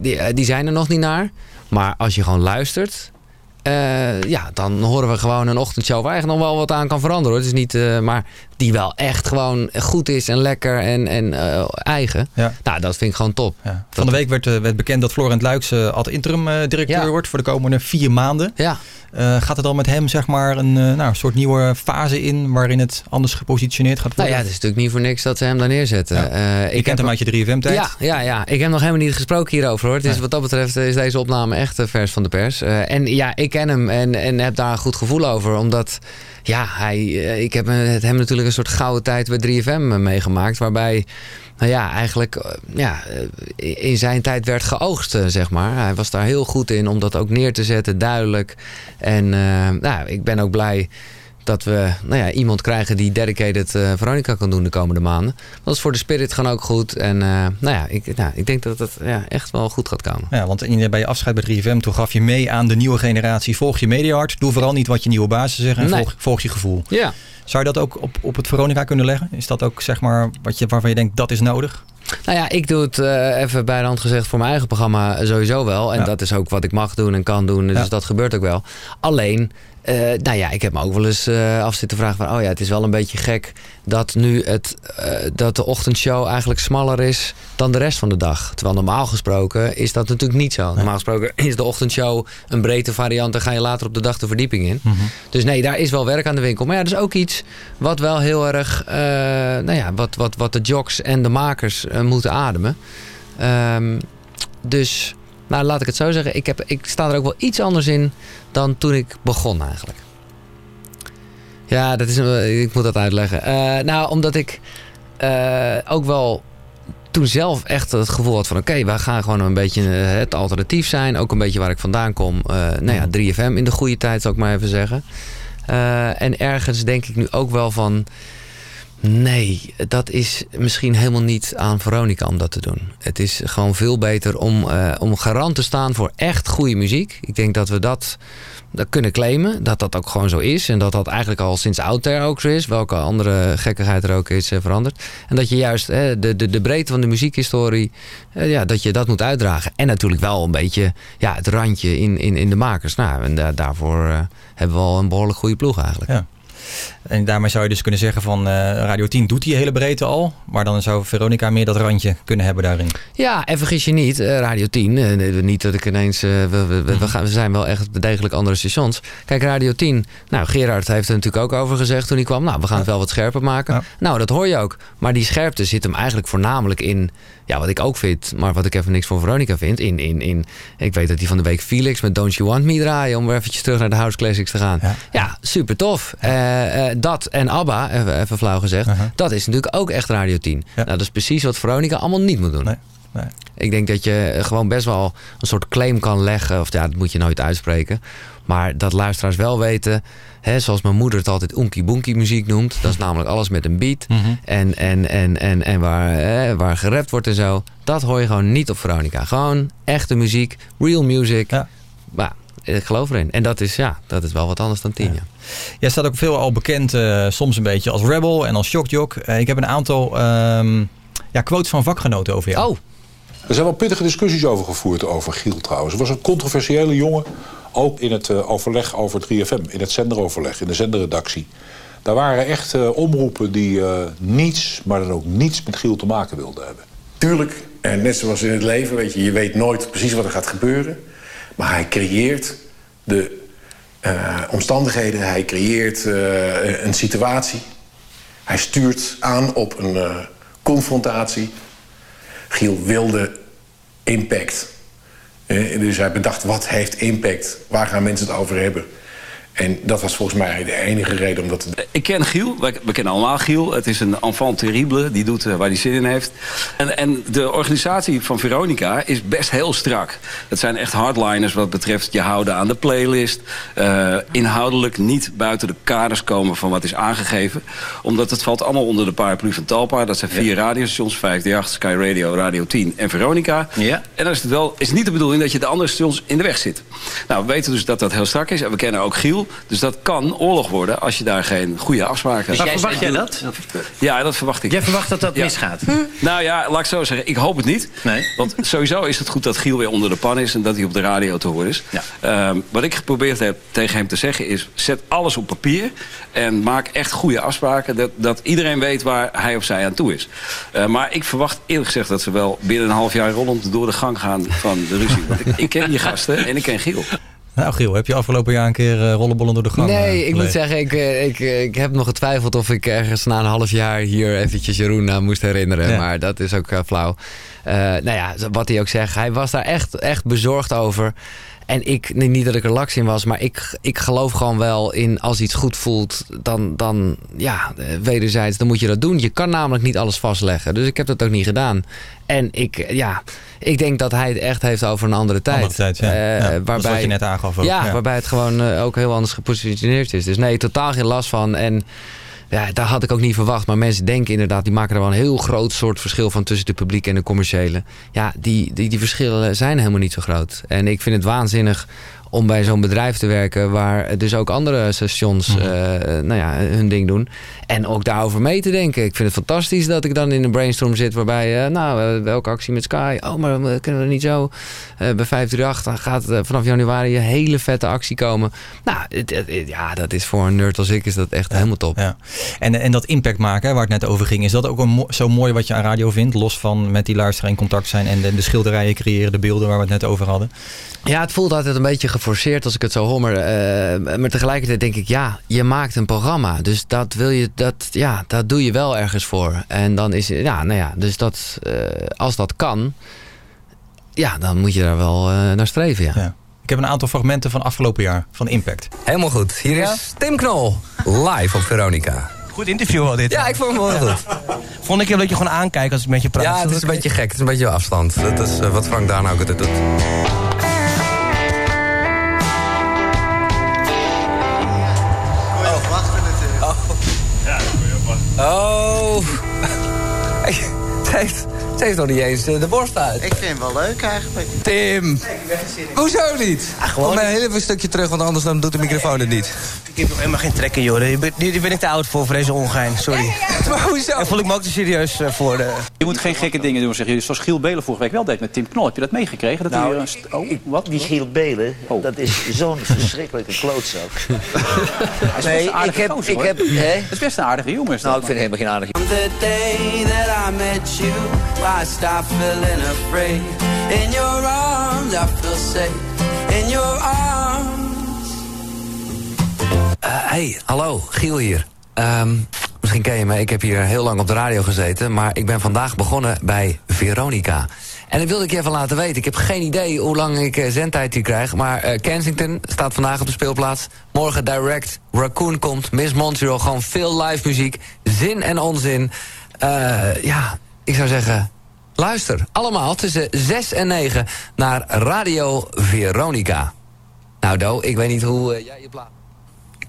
die, die zijn er nog niet naar. Maar als je gewoon luistert... ja, dan horen we gewoon een ochtendshow waar echt nog wel wat aan kan veranderen. Hoor. Het is niet, maar die wel echt gewoon goed is en lekker en, en eh, eigen. Ja. Nou, dat vind ik gewoon top. Van de week werd, eh, werd bekend dat Florent Luiks eh, ad interim directeur wordt voor de komende vier maanden. Ja. Gaat er dan met hem zeg maar een, nou, soort nieuwe fase in waarin het anders gepositioneerd gaat Nou worden? ja, het is natuurlijk niet voor niks dat ze hem daar neerzetten. Eh, Je kent hem uit je 3FM-tijd. Ja, ja, ja, ik heb nog helemaal niet gesproken hierover hoor. Dus wat dat betreft is deze opname echt vers van de pers. En ja, ik ken hem en, en heb daar een goed gevoel over. Omdat, ja, hij, ik heb met hem natuurlijk een soort gouden tijd bij 3FM meegemaakt. Waarbij, nou ja, eigenlijk eh, ja, eh, in zijn tijd werd geoogst, eh, zeg maar. Hij was daar heel goed in om dat ook neer te zetten, duidelijk. En eh, nou, ik ben ook blij dat we nou ja, iemand krijgen die dedicated eh, Veronica kan doen de komende maanden. Dat is voor de spirit gewoon ook goed. En eh, nou ja, ik, nou, ik denk dat het ja, echt wel goed gaat komen. Ja, want in, bij je afscheid bij 3FM toen gaf je mee aan de nieuwe generatie. Volg je mediahart. Doe vooral niet wat je nieuwe bazen zeggen. En Nee. volg, volg je gevoel. Ja. Zou je dat ook op, op het Veronica kunnen leggen? Is dat ook zeg maar wat je, waarvan je denkt dat is nodig? Nou ja, ik doe het eh, even bij de hand gezegd voor mijn eigen programma sowieso wel. En Ja. dat is ook wat ik mag doen en kan doen. Dus Ja. dat gebeurt ook wel. Alleen, eh, nou ja, ik heb me ook wel eens eh, af zitten vragen van... oh ja, het is wel een beetje gek dat nu het, eh, dat de ochtendshow eigenlijk smaller is dan de rest van de dag. Terwijl normaal gesproken is dat natuurlijk niet zo. Normaal gesproken is de ochtendshow een breedte variant... en ga je later op de dag de verdieping in. Dus nee, daar is wel werk aan de winkel. Maar ja, dat is ook iets wat wel heel erg... nou ja, wat, wat, wat de jocks en de makers moeten ademen. Ehm, dus, nou laat ik het zo zeggen. Ik, heb, ik sta er ook wel iets anders in dan toen ik begon eigenlijk. Ja, dat is, ik moet dat uitleggen. Eh, nou, omdat ik eh, ook wel toen zelf echt het gevoel had van... oké, wij gaan gewoon een beetje eh, het alternatief zijn. Ook een beetje waar ik vandaan kom. Eh, nou ja, 3FM in de goede tijd, zou ik maar even zeggen. En ergens denk ik nu ook wel van... Nee, dat is misschien helemaal niet aan Veronica om dat te doen. Het is gewoon veel beter om, eh, om garant te staan voor echt goede muziek. Ik denk dat we dat, dat kunnen claimen. Dat dat ook gewoon zo is. En dat dat eigenlijk al sinds ouder ook zo is. Welke andere gekkigheid er ook is eh, veranderd. En dat je juist de, de, de breedte van de muziekhistorie... eh, ja, dat je dat moet uitdragen. En natuurlijk wel een beetje ja, het randje in, in, in de makers. Nou, en da- daarvoor hebben we al een behoorlijk goede ploeg eigenlijk. Ja. En daarmee zou je dus kunnen zeggen van eh, Radio 10 doet die hele breedte al. Maar dan zou Veronica meer dat randje kunnen hebben daarin. Ja, en vergis je niet, eh, Radio 10. eh, niet dat ik ineens. we, we, we, we gaan, we zijn wel echt degelijk andere stations. Kijk, Radio 10. Nou, Gerard heeft er natuurlijk ook over gezegd toen hij kwam. Nou, we gaan het wel wat scherper maken. Nou, dat hoor je ook. Maar die scherpte zit hem eigenlijk voornamelijk in. Ja, wat ik ook vind, maar wat ik even niks van Veronica vind. In, in, in, ik weet dat die van de week Felix met Don't You Want Me draaien. Om weer eventjes terug naar de House Classics te gaan. Ja, super tof. Eh, eh, dat en ABBA, even, even flauw gezegd. Dat is natuurlijk ook echt Radio 10. Nou, dat is precies wat Veronica allemaal niet moet doen. Ik denk dat je gewoon best wel een soort claim kan leggen. Of ja, dat moet je nooit uitspreken. Maar dat luisteraars wel weten. Hè, zoals mijn moeder het altijd oenkie boenkie muziek noemt. Dat is namelijk alles met een beat. En, en, en, en, en waar, hè, waar gerapt wordt en zo. Dat hoor je gewoon niet op Veronica. Gewoon echte muziek. Real music. Maar ik geloof erin. En dat is, ja, dat is wel wat anders dan tien. Ja. Jij staat ook veel al bekend, eh, soms een beetje als rebel en als shockjock. Eh, ik heb een aantal ehm, ja, quotes van vakgenoten over jou. Oh. Er zijn wel pittige discussies over gevoerd over Giel trouwens. Het was een controversiële jongen, ook in het eh, overleg over 3FM, in het zenderoverleg, in de zenderredactie. Daar waren echt eh, omroepen die eh, niets, maar dan ook niets met Giel te maken wilden hebben. Tuurlijk, en net zoals in het leven, weet je, je weet nooit precies wat er gaat gebeuren. Maar hij creëert de omstandigheden, hij creëert een situatie. Hij stuurt aan op een confrontatie. Giel wilde impact. Dus hij bedacht, wat heeft impact? Waar gaan mensen het over hebben? En dat was volgens mij de enige reden om dat te doen. Ik ken Giel, we, kennen allemaal Giel. Het is een enfant terrible, die doet eh, waar hij zin in heeft. En, en de organisatie van Veronica is best heel strak. Het zijn echt hardliners wat betreft je houden aan de playlist. Eh, inhoudelijk niet buiten de kaders komen van wat is aangegeven. Omdat het valt allemaal onder de paraplu van Talpa. Dat zijn vier radiostations, 538, Sky Radio, Radio 10 en Veronica. Ja. En dan is het wel is niet de bedoeling dat je de andere stations in de weg zit. Nou, we weten dus dat dat heel strak is. En we kennen ook Giel. Dus dat kan oorlog worden als je daar geen goede afspraken hebt. Maar verwacht jij dat? Ja, dat verwacht ik. Jij verwacht dat dat Ja. misgaat? Nou ja, laat ik zo zeggen. Ik hoop het niet. Nee. Want sowieso is het goed dat Giel weer onder de pan is... en dat hij op de radio te horen is. Ehm, wat ik geprobeerd heb tegen hem te zeggen is... zet alles op papier en maak echt goede afspraken... dat, dat iedereen weet waar hij of zij aan toe is. Eh, maar ik verwacht eerlijk gezegd dat ze wel binnen een half jaar... rollend door de gang gaan van de ruzie. Want ik, ik ken die gasten en ik ken Giel. Nou Giel, heb je afgelopen jaar een keer eh, rollenbollen door de gang? Nee, eh, ik moet zeggen, ik, eh, ik, ik heb nog getwijfeld of ik ergens na een half jaar hier eventjes Jeroen aan moest herinneren. Ja. Maar dat is ook flauw. Nou ja, wat hij ook zegt, hij was daar echt, echt bezorgd over. En ik, niet dat ik er laks in was, maar ik, ik geloof gewoon wel in als iets goed voelt, dan, dan ja, eh, wederzijds, dan moet je dat doen. Je kan namelijk niet alles vastleggen. Dus ik heb dat ook niet gedaan. En ik, ja, ik denk dat hij het echt heeft over een andere tijd. Andere tijd, ja. Eh, Ja, dat waarbij, wat je net aangaf ook, Ja, ja. waarbij het gewoon eh, ook heel anders gepositioneerd is. Dus nee, totaal geen last van. En ja, daar had ik ook niet verwacht. Maar mensen denken inderdaad, die maken er wel een heel groot soort verschil van tussen de publiek en de commerciele. Ja, die, die, die verschillen zijn helemaal niet zo groot. En ik vind het waanzinnig om bij zo'n bedrijf te werken waar dus ook andere stations Mhm. eh, nou ja, hun ding doen. En ook daarover mee te denken. Ik vind het fantastisch dat ik dan in een brainstorm zit waarbij, eh, nou, eh, welke actie met Sky? Oh, maar eh, kunnen we niet zo? Eh, bij 538 dan gaat eh, vanaf januari een hele vette actie komen. Nou, het- het- het- ja, dat is voor een nerd als ik is dat echt helemaal top. Ja. En, en dat impact maken, hè, waar het net over ging, is dat ook een mo- zo mooi wat je aan radio vindt? Los van met die luisteraar in contact zijn en de, de schilderijen creëren, de beelden waar we het net over hadden. Ja, het voelt altijd een beetje geforceerd als ik het zo hoor. Maar, eh, maar tegelijkertijd denk ik, ja, je maakt een programma. Dus dat wil je, dat, ja, dat doe je wel ergens voor. En dan is ja, nou ja, dus dat, eh, als dat kan, ja, dan moet je daar wel eh, naar streven, ja. Ik heb een aantal fragmenten van afgelopen jaar, van Impact. Helemaal goed. Hier is Tim Knol, live op Veronica. Goed interview al dit. Ja, ik vond hem wel goed. Vond ik dat je gewoon aankijkt als ik met je praat. Ja, het is een beetje gek. Het is een beetje afstand. Dat is eh, wat Frank Daan ook altijd doet. Oh. Ze heeft, ze heeft nog niet eens eh, de borst uit. Ik vind hem wel leuk eigenlijk. Tim. Hoezo niet? gewoon- Kom maar heel even een stukje terug, want anders dan doet de microfoon het niet. Ik heb nog helemaal geen trek in, joh. Hier ben, ik te oud voor, voor deze ongein. Sorry. Maar hoezo? Daar voel ik me ook te serieus eh, voor. De... Je moet geen gekke dingen doen, zeg je. Zoals Giel Belen vorige week wel deed met Tim Knol. Heb je dat meegekregen? Dat Nou, hij, st- oh, wat? Die Giel Belen, dat is zo'n verschrikkelijke klootzak. Hij is best nee, een ik heb... gozer, Ik heb hè? Dat is best een aardige jongen. Nou, ik vind hem geen aardige The day that I stopped feeling afraid. In your arms, I feel safe. In your arms. Eh, hey, hallo, Giel hier. Ehm, misschien ken je me, ik heb hier heel lang op de radio gezeten... maar ik ben vandaag begonnen bij Veronica. En dat wilde ik je even laten weten. Ik heb geen idee hoe lang ik eh, zendtijd hier krijg... maar eh, Kensington staat vandaag op de speelplaats. Morgen Direct, Raccoon komt, Miss Montreal... gewoon veel live muziek, zin en onzin. Ja, ik zou zeggen... Luister, allemaal tussen 6 en 9 naar Radio Veronica. Nou, Do, ik weet niet hoe eh, jij je plaat...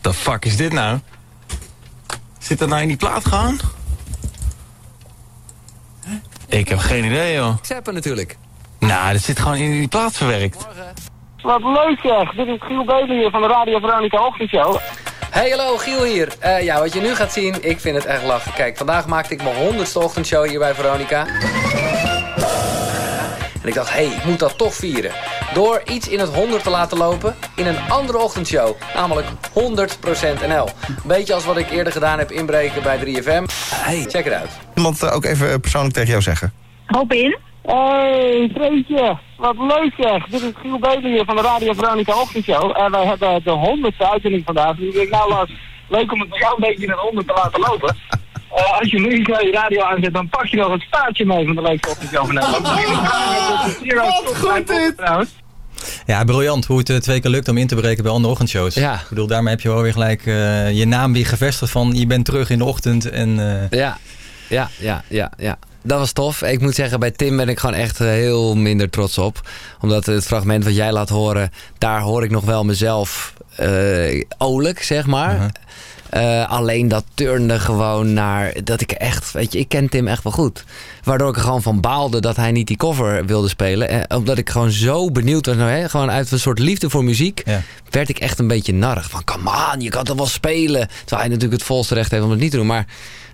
The fuck is dit nou? Zit dat nou in die plaat gaan? Ik heb geen idee, joh. Zappen natuurlijk. Nou, dat zit gewoon in die plaat verwerkt. Wat leuk zeg. Dit is Giel Belen hier van de Radio Veronica Ochtendshow. Hey, hallo, Giel hier. Eh, ja, wat je nu gaat zien, ik vind het echt lachen. Kijk, vandaag maakte ik mijn honderdste ochtendshow hier bij Veronica. En ik dacht, hé, hey, ik moet dat toch vieren. Door iets in het 100 te laten lopen in een andere ochtendshow. Namelijk 100% NL. Beetje als wat ik eerder gedaan heb inbreken bij 3FM. Hey, check it out. Iemand eh, ook even persoonlijk tegen jou zeggen? Robin? Hey, Freetje. Wat leuk zeg. Dit is Giel Belen hier van de Radio Veronica Ochtendshow. En wij hebben de honderdste uitzending vandaag. Dus ik denk, nou Lars, leuk om het bij jou een beetje in het honderd te laten lopen. Eh, als je nu je radio aanzet, dan pak je nog het staartje mee van de leukste ochtendshow van Nederland. Wat goed dit! Ja, briljant hoe het eh, twee keer lukt om in te breken bij andere ochtendshows. Ja. Ik bedoel, daarmee heb je wel weer gelijk eh, je naam weer gevestigd van je bent terug in de ochtend. En, eh, Ja, ja, ja, ja, ja. Dat was tof. Ik moet zeggen, bij Tim ben ik gewoon echt heel minder trots op. Omdat het fragment wat jij laat horen, daar hoor ik nog wel mezelf eh olijk, zeg maar. Eh, alleen dat turnde gewoon naar dat ik echt, weet je, ik ken Tim echt wel goed. Waardoor ik er gewoon van baalde dat hij niet die cover wilde spelen. Eh, omdat ik gewoon zo benieuwd was, nou, hè, gewoon uit een soort liefde voor muziek, werd ik echt een beetje narrig. Van, come on, je kan toch wel spelen. Terwijl hij natuurlijk het volste recht heeft om het niet te doen. Maar,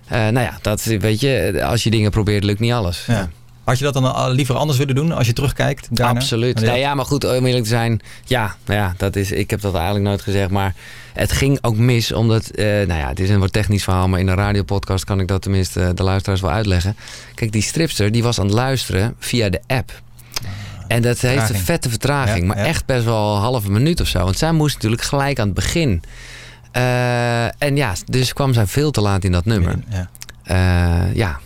eh, nou ja, dat, weet je, als je dingen probeert, lukt niet alles. Ja. Had je dat dan al liever anders willen doen als je terugkijkt? Daarna? Absoluut. Ja. Nee, ja, maar goed, om eerlijk te zijn. Ja, nou ja, dat is, ik heb dat eigenlijk nooit gezegd. Maar het ging ook mis. Omdat, eh, nou ja, het is een wat technisch verhaal. Maar in een radiopodcast kan ik dat tenminste eh, de luisteraars wel uitleggen. Kijk, die stripster die was aan het luisteren via de app. En dat heeft een vette vertraging. Ja, maar ja. echt best wel een halve minuut of zo. Want zij moest natuurlijk gelijk aan het begin. Eh, en ja, dus kwam zij veel te laat in dat nummer. Ja. Eh, ja.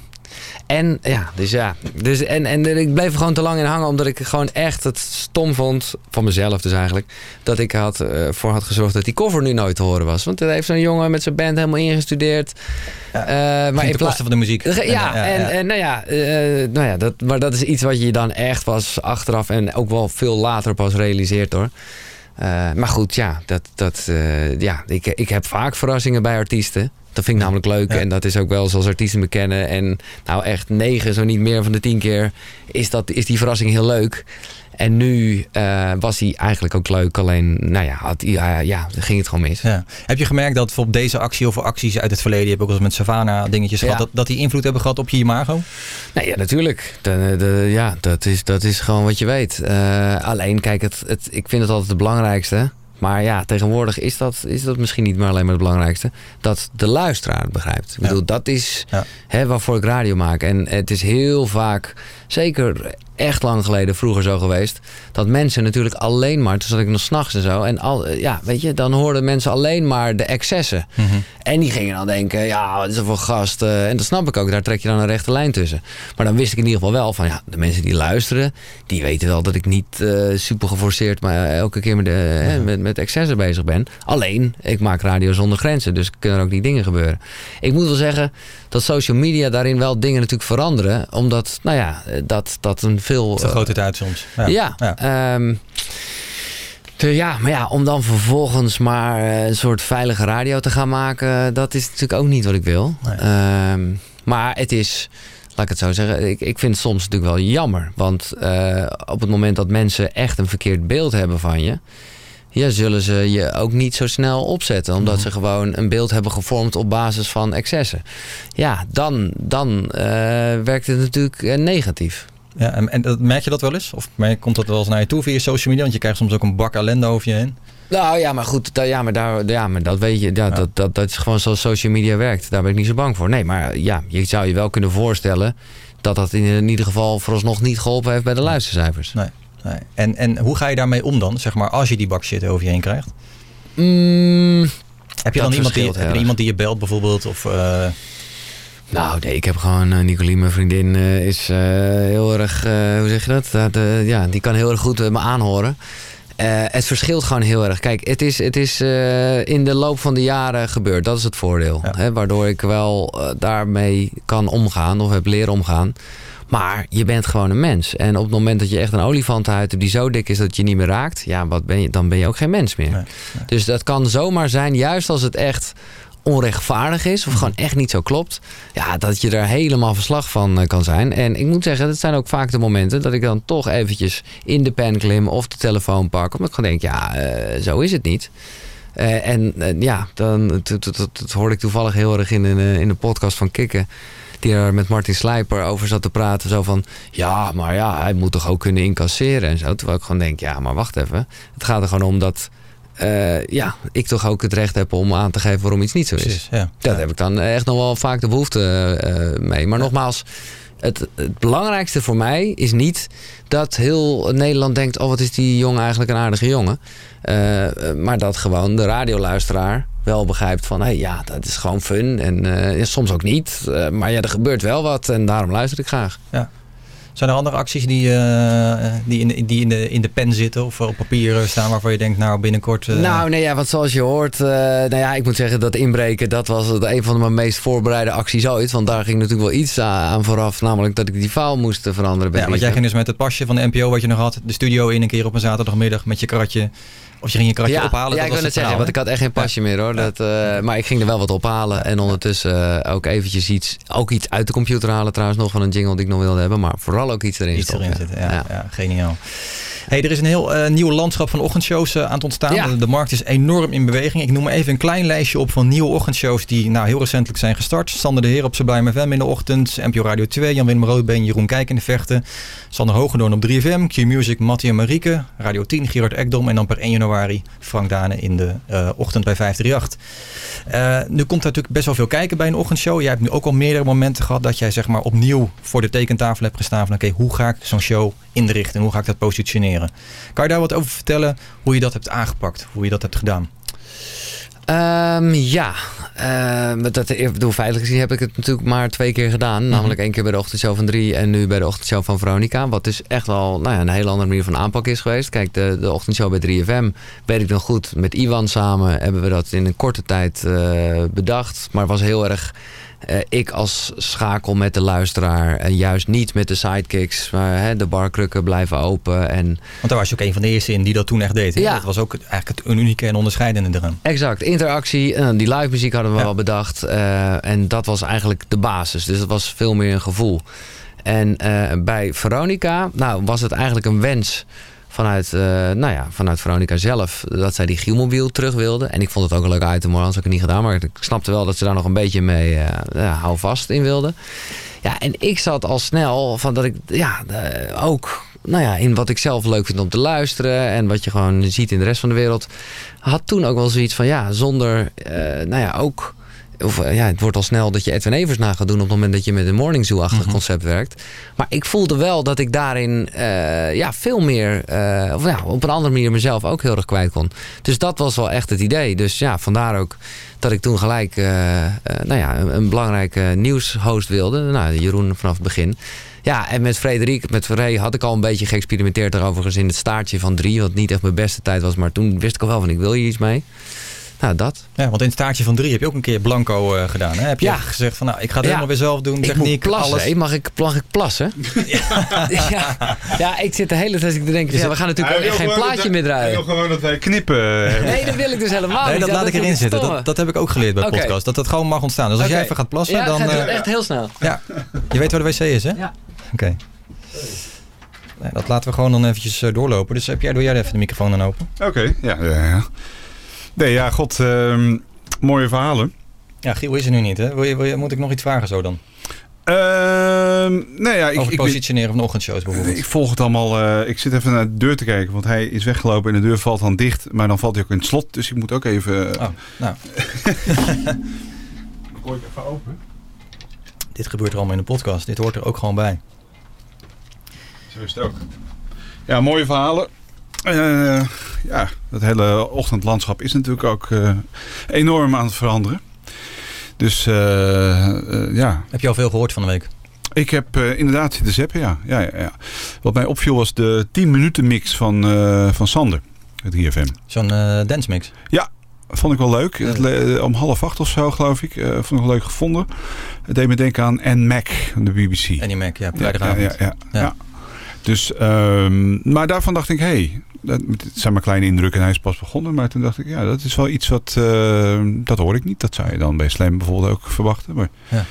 En ja, dus ja. Dus, en, en ik bleef er gewoon te lang in hangen, omdat ik gewoon echt het stom vond, van mezelf dus eigenlijk, dat ik had, eh, voor had gezorgd dat die cover nu nooit te horen was. Want er heeft zo'n jongen met zijn band helemaal ingestudeerd. Eh, maar in ten pla- koste van de muziek. Ja, En, ja, en, ja. en nou ja, eh, nou ja dat, maar dat is iets wat je dan echt was achteraf en ook wel veel later pas realiseert hoor. Maar goed, ja, dat, dat, ja ik, ik heb vaak verrassingen bij artiesten. Dat vind ik namelijk leuk. En dat is ook wel zoals artiesten me kennen. En nou echt negen, zo niet meer van de tien keer, is, dat, is die verrassing heel leuk. En nu eh, was hij eigenlijk ook leuk. Alleen, nou ja, had, ja, ja, ging het gewoon mis. Ja. Heb je gemerkt dat bijvoorbeeld deze actie of acties uit het verleden, je hebt ook eens met Savannah dingetjes Ja. gehad, dat, dat die invloed hebben gehad op je imago? Nee, ja, natuurlijk. De, de, ja, dat is, dat is gewoon wat je weet. Eh, alleen, kijk, het, het, ik vind het altijd het belangrijkste. Maar ja, tegenwoordig is dat, is dat misschien niet meer alleen maar het belangrijkste. Dat de luisteraar het begrijpt. Ik bedoel, dat is hè, waarvoor ik radio maak. En het is heel vaak, zeker echt lang geleden, vroeger zo geweest... dat mensen natuurlijk alleen maar, toen zat ik nog s'nachts en zo... en al, ja, weet je, dan hoorden mensen alleen maar de excessen. En die gingen dan denken, ja, wat is er voor gast? eh, en dat snap ik ook, daar trek je dan een rechte lijn tussen. Maar dan wist ik in ieder geval wel van, ja, de mensen die luisteren... die weten wel dat ik niet eh, super geforceerd... maar elke keer met, de, hè, met, met excessen bezig ben. Alleen, ik maak radio zonder grenzen, dus kunnen er ook niet dingen gebeuren. Ik moet wel zeggen dat social media daarin wel dingen natuurlijk veranderen. Omdat, nou ja, dat, dat een veel... Zo groot het uit soms. Ja, ehm, de- ja, maar ja, om dan vervolgens maar eh, een soort veilige radio te gaan maken, dat is natuurlijk ook niet wat ik wil. Ehm, maar het is, laat ik het zo zeggen, ik, ik vind het soms natuurlijk wel jammer. Want eh, op het moment dat mensen echt een verkeerd beeld hebben van je, ja, zullen ze je ook niet zo snel opzetten. Omdat ze gewoon een beeld hebben gevormd op basis van excessen. Ja, dan, dan eh, werkt het natuurlijk eh, negatief. Ja, en, en dat- merk je dat wel eens? Of merk- komt dat wel eens naar je toe via social media? Want je krijgt soms ook een bak ellende over je heen. Nou ja, maar goed, da- ja, maar, daar, ja, maar dat weet je. Ja, Dat, dat, dat is gewoon zoals social media werkt. Daar ben ik niet zo bang voor. Nee, maar ja, je zou je wel kunnen voorstellen dat dat in, in ieder geval vooralsnog niet geholpen heeft bij de luistercijfers. Nee. Nee. En, en hoe ga je daarmee om dan, zeg maar, als je die bak shit over je heen krijgt? Mm, heb je dan iemand die, heb je iemand die je belt bijvoorbeeld? Of, eh, Nou, nee, ik heb gewoon uh, Nicolien, mijn vriendin, eh, is heel erg, hoe zeg je dat? Dat, ja, die kan heel erg goed me aanhoren. Het verschilt gewoon heel erg. Kijk, het is, het is in de loop van de jaren gebeurd. Dat is het voordeel. Hè, waardoor ik wel daarmee kan omgaan of heb leren omgaan. Maar je bent gewoon een mens. En op het moment dat je echt een olifantenhuid hebt die zo dik is dat je niet meer raakt, ja, wat ben je, dan ben je ook geen mens meer. Dus dat kan zomaar zijn, juist als het echt onrechtvaardig is, of gewoon echt niet zo klopt, ja, dat je er helemaal verslag van eh, kan zijn. En ik moet zeggen, dat zijn ook vaak de momenten dat ik dan toch eventjes in de pen klim of de telefoon pak, omdat ik gewoon denk, ja, eh, zo is het niet. Eh, en ja, dan dat, dat, hoorde ik toevallig heel erg in in een podcast van Kikken. Die er met Martin Slijper over zat te praten. Zo van, ja, maar ja, hij moet toch ook kunnen incasseren en zo. Terwijl ik gewoon denk, ja, maar wacht even. Het gaat er gewoon om dat... eh, ja, ik toch ook het recht heb om aan te geven waarom iets niet zo is. Precies, ja. Daar heb ik dan echt nog wel vaak de behoefte eh, mee. Maar nogmaals, het, het belangrijkste voor mij is niet dat heel Nederland denkt: oh, wat is die jongen eigenlijk een aardige jongen. Eh, maar dat gewoon de radioluisteraar wel begrijpt van: hé, hey, ja, dat is gewoon fun. En eh, soms ook niet. Eh, maar ja, er gebeurt wel wat en daarom luister ik graag. Ja. Zijn er andere acties die, eh, die, in, de, die in, de, in de pen zitten of op papier staan waarvan je denkt, nou binnenkort... eh, Nou, nee, ja, want zoals je hoort, eh, nou ja, ik moet zeggen dat inbreken, dat was het een van mijn meest voorbereide acties ooit. Want daar ging natuurlijk wel iets aan, vooraf, namelijk dat ik die faal moest veranderen. bij ja, want jij 3FM. ging dus met het pasje van de NPO wat je nog had, de studio in een keer op een zaterdagmiddag met je kratje. Of je ging je kratje ja, ophalen. Ja, dat ik wil het zeggen, want ik had echt geen pasje meer hoor. Dat, eh, maar ik ging er wel wat ophalen. En ondertussen eh, ook eventjes iets, ook iets uit de computer halen trouwens nog van een jingle die ik nog wilde hebben. Maar vooral ook iets erin Iets erin zitten, ja, ja. geniaal. Hey, er is een heel eh, nieuw landschap van ochtendshows eh, aan het ontstaan. Ja. De, markt is enorm in beweging. Ik noem maar even een klein lijstje op van nieuwe ochtendshows die nou, heel recentelijk zijn gestart. Sander de Heer op Sublime FM in de ochtend. NPO Radio 2, Jan-Willem Roodbeen, Jeroen Kijk in de vechten. Sander Hogendoorn op 3FM, Q-Music, Mattie en Marieke. Radio 10, Gerard Ekdom. En dan per 1 januari Frank Dane in de eh, ochtend bij 538. Eh, nu komt er natuurlijk best wel veel kijken bij een ochtendshow. Jij hebt nu ook al meerdere momenten gehad dat jij zeg maar opnieuw voor de tekentafel hebt gestaan. Van oké, hoe ga ik zo'n show inrichten? Hoe ga ik dat positioneren? Kan je daar wat over vertellen hoe je dat hebt aangepakt? Hoe je dat hebt gedaan? Ehm, ja, Ehm, dat, ik bedoel, feitelijk gezien heb ik het natuurlijk maar twee keer gedaan. Mhm. Namelijk één keer bij de ochtendshow van 3 en nu bij de ochtendshow van Veronica. Wat dus echt wel nou ja, een hele andere manier van aanpak is geweest. Kijk, de, de ochtendshow bij 3FM weet ik nog goed. Met Iwan samen hebben we dat in een korte tijd eh, bedacht. Maar het was heel erg eh, ik als schakel met de luisteraar. En juist niet met de sidekicks. Maar hè, de barkrukken blijven open. En Want daar was je ook een van de eerste in die dat toen echt deed. hè? Ja. Dat was ook eigenlijk het unieke en onderscheidende eraan. Exact, interactie. En die live muziek hadden we wel bedacht. eh, en dat was eigenlijk de basis. Dus het was veel meer een gevoel. En eh, bij Veronica nou, was het eigenlijk een wens vanuit, eh, nou ja, vanuit Veronica zelf... dat zij die Gielmobiel terug wilden. En ik vond het ook een leuk item, hoor, anders ik het niet gedaan. Maar ik snapte wel dat ze daar nog een beetje mee eh ja, hou vast in wilden. Ja, en ik zat al snel van dat ik ja, eh, ook nou ja, in wat ik zelf leuk vind om te luisteren en wat je gewoon ziet in de rest van de wereld, had toen ook wel zoiets van ja, zonder, eh, nou ja, ook. Of eh, ja, het wordt al snel dat je Edwin Evers na gaat doen op het moment dat je met een morning zoo-achtig concept werkt. Maar ik voelde wel dat ik daarin eh, ja, veel meer, eh, of ja, op een andere manier mezelf ook heel erg kwijt kon. Dus dat was wel echt het idee. Dus ja, vandaar ook dat ik toen gelijk nou ja, een, een belangrijke nieuwshost wilde. Nou, Jeroen vanaf het begin. Ja, en met Frederik, met Ray had ik al een beetje geëxperimenteerd daarover in het staartje van drie. Wat niet echt mijn beste tijd was, maar toen wist ik al wel van ik wil hier iets mee. Nou, dat. Ja, want in het staartje van drie heb je ook een keer blanco eh, gedaan. Hè? Heb je Ja. gezegd van nou, ik ga het Ja. helemaal weer zelf doen. Ik Techniek, moet plassen. alles. Mag, ik, mag ik plassen? Ja. ja, ik zit de hele tijd te denken, ja, we gaan natuurlijk ook geen plaatje meer Hij wil draaien. gewoon dat wij knippen. hebben. Nee, dat wil ik dus helemaal Nee, niet. dat laat ik erin zitten. Dat, dat heb ik ook geleerd bij Oké. podcast. Dat dat gewoon mag ontstaan. Dus als jij even gaat plassen, Ja, dan... gaat eh, echt heel snel. Ja, je weet waar de wc is, hè? Ja. Oké. Nee, dat laten we gewoon dan eventjes eh, doorlopen. Dus heb jij, doe jij even de microfoon dan open? Oké, ja, ja, ja. Nee, ja, god, ehm, mooie verhalen. Ja, Giel is er nu niet, hè? Wil je, wil je, moet ik nog iets vragen zo dan? Ehm nee, ja, ik, Over ik, positioneren van ochtendshows bijvoorbeeld. ik volg het allemaal. eh, ik zit even naar de deur te kijken, want hij is weggelopen en de deur valt dan dicht. Maar dan valt hij ook in het slot, dus ik moet ook even... Oh, nou. Gooi ik even open. Dit gebeurt er allemaal in de podcast. Dit hoort er ook gewoon bij. Zo is het ook. Ja, mooie verhalen. Eh, ja, het hele ochtendlandschap is natuurlijk ook eh, enorm aan het veranderen. Dus eh, ja. Heb je al veel gehoord van de week? Ik heb inderdaad zitten zeppen, ja. Ja, ja, ja. Wat mij opviel was de 10 minuten mix van, van Sander, het IFM. Zo'n dance mix. Ja, vond ik wel leuk. Om half acht of zo, geloof ik. vond ik wel leuk gevonden. Het deed me denken aan Anne Mac, de BBC. Annie Mac, ja, vrijdagavond. ja, ja, ja. Ja. Dus, ehm, maar daarvan dacht ik, hé, hey, dat het zijn maar kleine indrukken en hij is pas begonnen. Maar toen dacht ik, ja, dat is wel iets wat, eh, dat hoor ik niet. Dat zou je dan bij Slam bijvoorbeeld ook verwachten. Maar Ja.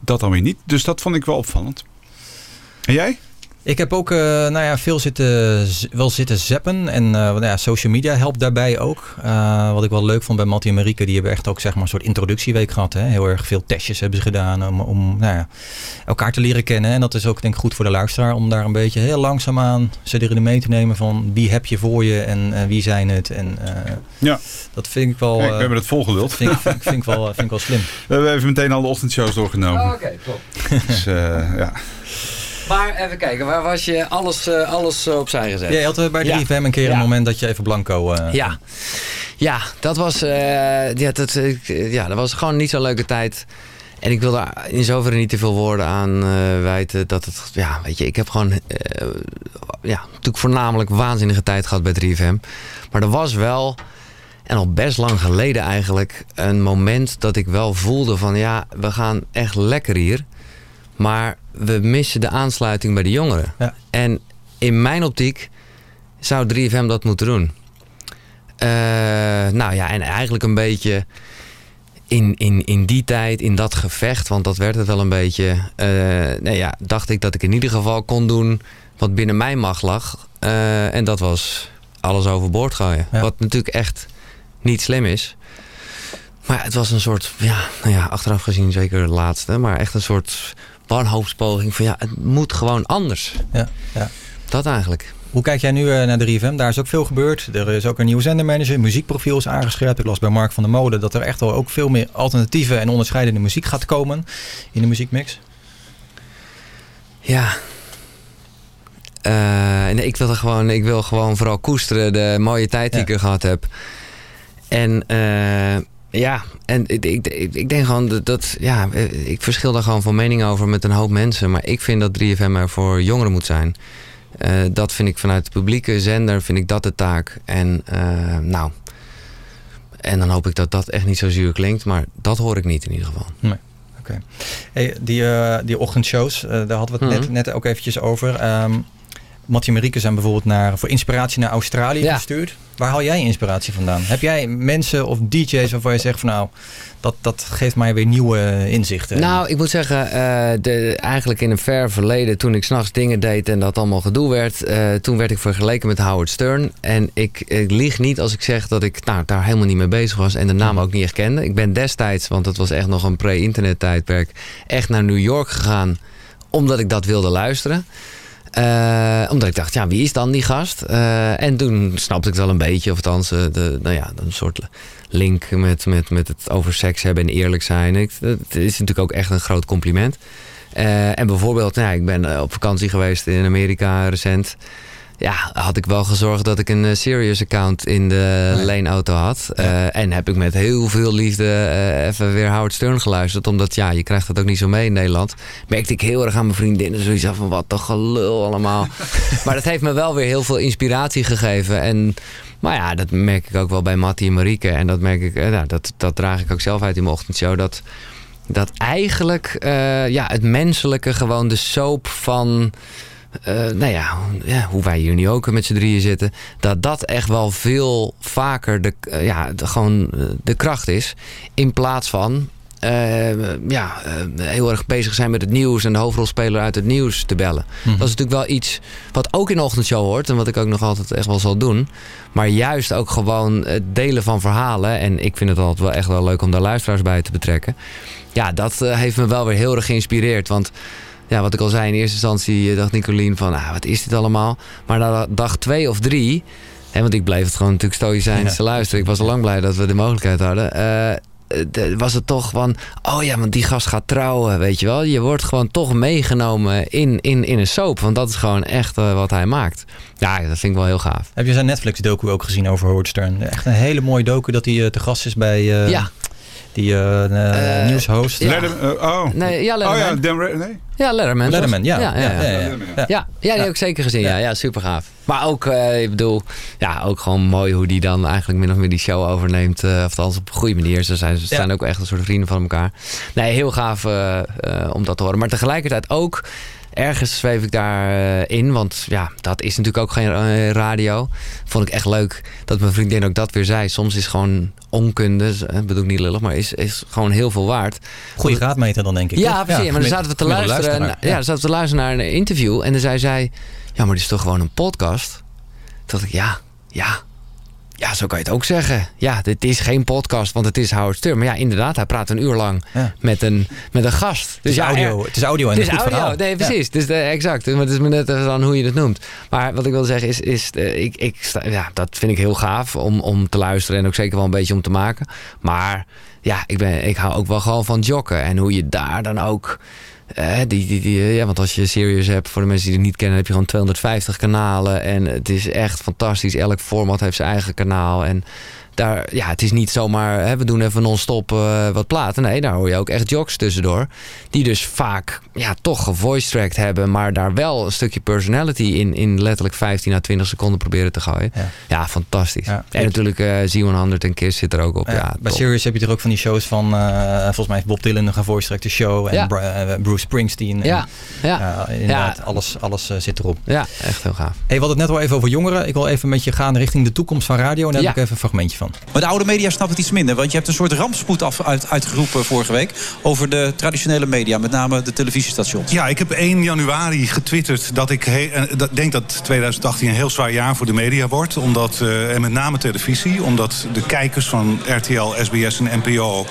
dat dan weer niet. Dus dat vond ik wel opvallend. En jij? Ik heb ook eh, nou ja, veel zitten, wel zitten zappen. En eh, nou ja, social media helpt daarbij ook. Eh, wat ik wel leuk vond bij Mattie en Marieke. Die hebben echt ook zeg maar, een soort introductieweek gehad. Hè? Heel erg veel testjes hebben ze gedaan om, om nou ja, elkaar te leren kennen. En dat is ook denk ik goed voor de luisteraar. Om daar een beetje heel langzaamaan ze erin mee te nemen. Van wie heb je voor je en wie zijn het. En Ja. dat vind ik wel... Kijk, we hebben het volgeduld. dat Vind, ik- vind, ik- vind, ik wel, vind ik wel slim. We hebben even meteen al de ochtendshows doorgenomen. Oh, Oké, top. Dus ja. Maar even kijken, waar was je alles, eh, alles eh, opzij gezet? Ja, je had eh, bij 3FM een keer een moment dat je even blanco... eh, Ja. Ja, dat was, ja, dat, ja, dat was gewoon niet zo'n leuke tijd. En ik wil daar in zoverre niet te veel woorden aan wijten. Dat het, ja, weet je, ik heb gewoon, ja, natuurlijk voornamelijk waanzinnige tijd gehad bij 3FM. Maar er was wel, en al best lang geleden eigenlijk, een moment dat ik wel voelde van, ja, we gaan echt lekker hier. Maar we missen de aansluiting bij de jongeren. En in mijn optiek zou 3FM dat moeten doen. Eh, nou ja, en eigenlijk een beetje in, in, in die tijd, in dat gevecht, want dat werd het wel een beetje, eh, nou ja, dacht ik dat ik in ieder geval kon doen wat binnen mijn macht lag. Eh, en dat was alles overboord gooien. Wat natuurlijk echt niet slim is. Maar ja, het was een soort, ja, nou ja, achteraf gezien zeker de laatste, maar echt een soort wanhoopspoging van ja, het moet gewoon anders. Ja, ja. Dat eigenlijk. Hoe kijk jij nu eh, naar 3FM? Daar is ook veel gebeurd. Er is ook een nieuwe zendermanager. Muziekprofiel is aangescherpt. Ik las bij Mark van der Molen dat er echt wel ook veel meer alternatieve en onderscheidende muziek gaat komen in de muziekmix. Ja. Eh, nee, ik wil er gewoon, ik wil gewoon vooral koesteren de mooie tijd die ik er gehad heb. En eh, ja, en ik, ik, denk gewoon dat, dat, ja, eh, ik verschil daar gewoon van mening over met een hoop mensen. Maar ik vind dat 3FM er voor jongeren moet zijn. Eh, dat vind ik vanuit de publieke zender, vind ik dat de taak. En eh, nou, en dan hoop ik dat dat echt niet zo zuur klinkt. Maar dat hoor ik niet in ieder geval. Nee. Oké. Hey, die, eh, die ochtendshows, daar hadden we het net, Mhm. net ook eventjes over. Ehm Mattie en Marieke zijn bijvoorbeeld naar, voor inspiratie naar Australië Ja. gestuurd. Waar haal jij inspiratie vandaan? Heb jij mensen of DJ's waarvan je zegt van nou, dat, dat geeft mij weer nieuwe inzichten? Nou, ik moet zeggen, eh, de, eigenlijk in een ver verleden, toen ik s'nachts dingen deed en dat allemaal gedoe werd, eh, toen werd ik vergeleken met Howard Stern. En ik, ik lieg niet als ik zeg dat ik nou, daar helemaal niet mee bezig was en de naam ook niet echt kende. Ik ben destijds, want dat was echt nog een pre-internet tijdperk, echt naar New York gegaan omdat ik dat wilde luisteren. Eh, omdat ik dacht, ja, wie is dan die gast? Eh, en toen snapte ik het wel een beetje, of althans, eh, de, nou ja, een soort link met, met, met het over seks hebben en eerlijk zijn. Ik, het is natuurlijk ook echt een groot compliment. En bijvoorbeeld, nou, ja, ik ben op vakantie geweest in Amerika recent. Ja, had ik wel gezorgd dat ik een eh, Sirius account in de leenauto had. Eh, en heb ik met heel veel liefde eh, even weer Howard Stern geluisterd. Omdat ja, je krijgt dat ook niet zo mee in Nederland. Merkte ik heel erg aan mijn vriendinnen. Zoiets van wat een gelul allemaal. maar dat heeft me wel weer heel veel inspiratie gegeven. En maar ja, dat merk ik ook wel bij Mattie en Marieke. En dat merk ik, nou, dat, dat draag ik ook zelf uit in mijn ochtendshow. Dat, dat eigenlijk ja, het menselijke gewoon de soap van... eh, nou ja, ja, hoe wij hier nu ook met z'n drieën zitten... dat dat echt wel veel vaker de, eh, ja, de, gewoon eh, de kracht is. In plaats van ja, heel erg bezig zijn met het nieuws... en de hoofdrolspeler uit het nieuws te bellen. Dat is natuurlijk wel iets wat ook in de ochtendshow hoort... en wat ik ook nog altijd echt wel zal doen. Maar juist ook gewoon het delen van verhalen... en ik vind het altijd wel echt wel leuk om daar luisteraars bij te betrekken. Ja, dat heeft me wel weer heel erg geïnspireerd. Want ja, wat ik al zei in eerste instantie... eh, dacht Nicolien van, ah, wat is dit allemaal? Maar na dag twee of drie... Hè, want ik bleef het gewoon natuurlijk stoïcijns Ja. te luisteren. Ik was al lang blij dat we de mogelijkheid hadden. de- was het toch van... Oh ja, want die gast gaat trouwen, weet je wel. Je wordt gewoon toch meegenomen in, in, in een soap. Want dat is gewoon echt wat hij maakt. Ja, dat vind ik wel heel gaaf. Heb je zijn Netflix-docu ook gezien over Howard Stern? Echt een hele mooie docu dat hij te gast is bij Ja. Die eh, eh, nieuwshost. ja. Letterman, eh, oh. Nee, ja, oh Letterman. ja, Dan nee? Ja, Letterman. Letterman, ja. Ja, ja, ja. Ja, ja, ja. Ja, ja, die heb ik zeker gezien. Ja, ja super gaaf. Maar ook, eh, ik bedoel, ja, ook gewoon mooi hoe die dan eigenlijk min of meer die show overneemt. eh of althans op een goede manier. Ze zijn, ze zijn ook echt een soort vrienden van elkaar. Nee, heel gaaf eh, eh, om dat te horen. Maar tegelijkertijd ook, ergens zweef ik daarin, in, want ja, dat is natuurlijk ook geen eh, radio. Vond ik echt leuk dat mijn vriendin ook dat weer zei. Soms is gewoon onkunde, dat bedoel ik niet lullig, maar is, is gewoon heel veel waard. Goeie graadmeter dan denk ik. Ja, toch? precies. maar dan zaten we te luisteren. luisteraar, Ja, dan zaten we te luisteren naar een interview. En dan zei zij, ja, maar dit is toch gewoon een podcast? Toen dacht ik, ja, ja. Ja, zo kan je het ook zeggen. Ja, dit is geen podcast, want het is Howard Stern. Maar ja, inderdaad, hij praat een uur lang met, een, met een gast. Dus is ja, audio- er- het is audio en het een is goed audio. verhaal. Nee, precies. Dus eh, exact. Maar het is me net aan hoe je het noemt. Maar wat ik wil zeggen is, is eh, ik, ik sta, ja, dat vind ik heel gaaf om, om te luisteren. En ook zeker wel een beetje om te maken. Maar ja, ik, ben, ik hou ook wel gewoon van joggen. En hoe je daar dan ook... eh, die, die, ja, want als je Sirius hebt, voor de mensen die het niet kennen, heb je gewoon 250 kanalen. En het is echt fantastisch. Elk format heeft zijn eigen kanaal. En daar, ja, het is niet zomaar, hè, we doen even non-stop eh, wat platen. Nee, daar hoor je ook echt jocks tussendoor. Die dus vaak ja, toch gevoice tracked hebben, maar daar wel een stukje personality in, in letterlijk 15 à 20 seconden proberen te gooien. Ja, fantastisch. En natuurlijk eh Z100 en Kiss zit er ook op. Ja, Ja, bij. Sirius heb je er ook van die shows van, eh, volgens mij heeft Bob Dylan een gevoice track de show. En Bruce Springsteen. En, Ja, ja. inderdaad, Ja. alles, alles zit erop. Ja, echt heel gaaf. Hey, we hadden het net al even over jongeren. Ik wil even met je gaan richting de toekomst van radio. En daar heb ik even een fragmentje van. Maar de oude media snapt het iets minder. Want je hebt een soort rampspoed af, uit, uitgeroepen vorige week... over de traditionele media, met name de televisiestations. Ja, ik heb 1 januari getwitterd dat ik he- eh, dat- denk dat 2018 een heel zwaar jaar voor de media wordt. Omdat, eh, en met name televisie. Omdat de kijkers van RTL, SBS en NPO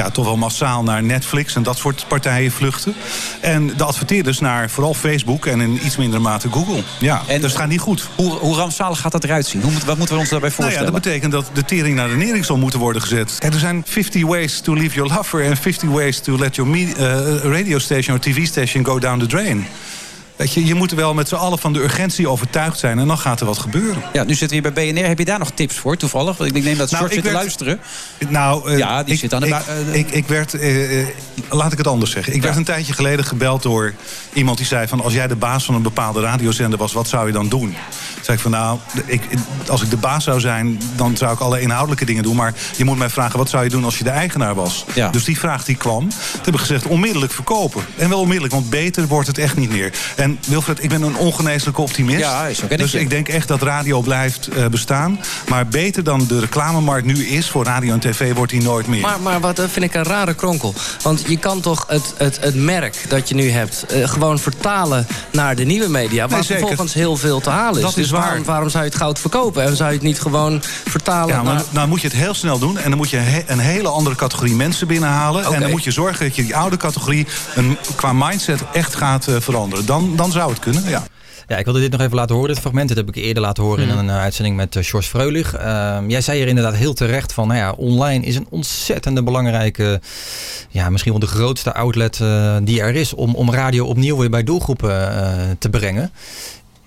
ja, toch wel massaal naar Netflix en dat soort partijen vluchten. En de adverteerders naar vooral Facebook en in iets mindere mate Google. Ja, en dus het gaat niet goed. Hoe, hoe rampzalig gaat dat eruit zien? Hoe, wat moeten we ons daarbij Nou ja, voorstellen? dat betekent dat de tering naar de nering zal moeten worden gezet. Kijk, er zijn 50 ways to leave your lover... en 50 ways to let your eh, radio station or tv station go down the drain. Weet je, je moet wel met z'n allen van de urgentie overtuigd zijn... en dan gaat er wat gebeuren. Ja, nu zitten we hier bij BNR. Heb je daar nog tips voor, toevallig? Want ik neem dat Nou, George ik zit te luisteren. Nou, eh, Ja, die ik, zit aan de ik, eh, ik, ik werd, eh, laat ik het anders zeggen. Ik werd een tijdje geleden gebeld door iemand die zei van... als jij de baas van een bepaalde radiozender was, wat zou je dan doen? Toen zei ik van nou, ik, als ik de baas zou zijn... dan zou ik alle inhoudelijke dingen doen. Maar je moet mij vragen, wat zou je doen als je de eigenaar was? Dus die vraag die kwam. Toen heb ik gezegd, onmiddellijk verkopen. En wel onmiddellijk, want beter wordt het echt niet meer. En Wilfred, ik ben een ongeneeslijke optimist. Ja, dus ik denk echt dat radio blijft eh, bestaan. Maar beter dan de reclamemarkt nu is voor radio en tv wordt die nooit meer. Maar, maar wat eh, vind ik een rare kronkel. Want je kan toch het, het, het merk dat je nu hebt... eh, gewoon vertalen naar de nieuwe media... waar Nee, vervolgens heel veel te halen is. Dat is dus waarom, waar. waarom zou je het goud verkopen? En zou je het niet gewoon vertalen Ja, maar naar... nou moet je het heel snel doen. En dan moet je he- een hele andere categorie mensen binnenhalen. En dan moet je zorgen dat je die oude categorie een, qua mindset echt gaat veranderen. Dan, dan zou het kunnen, ja. Ja, ik wilde dit nog even laten horen, dit fragment. Dit heb ik eerder laten horen in Mhm. een eh, uitzending met uh, Sjors Freulich. Ehm, jij zei hier inderdaad heel terecht van, nou ja, online is een ontzettende belangrijke, ja, misschien wel de grootste outlet eh, die er is om, om radio opnieuw weer bij doelgroepen eh, te brengen.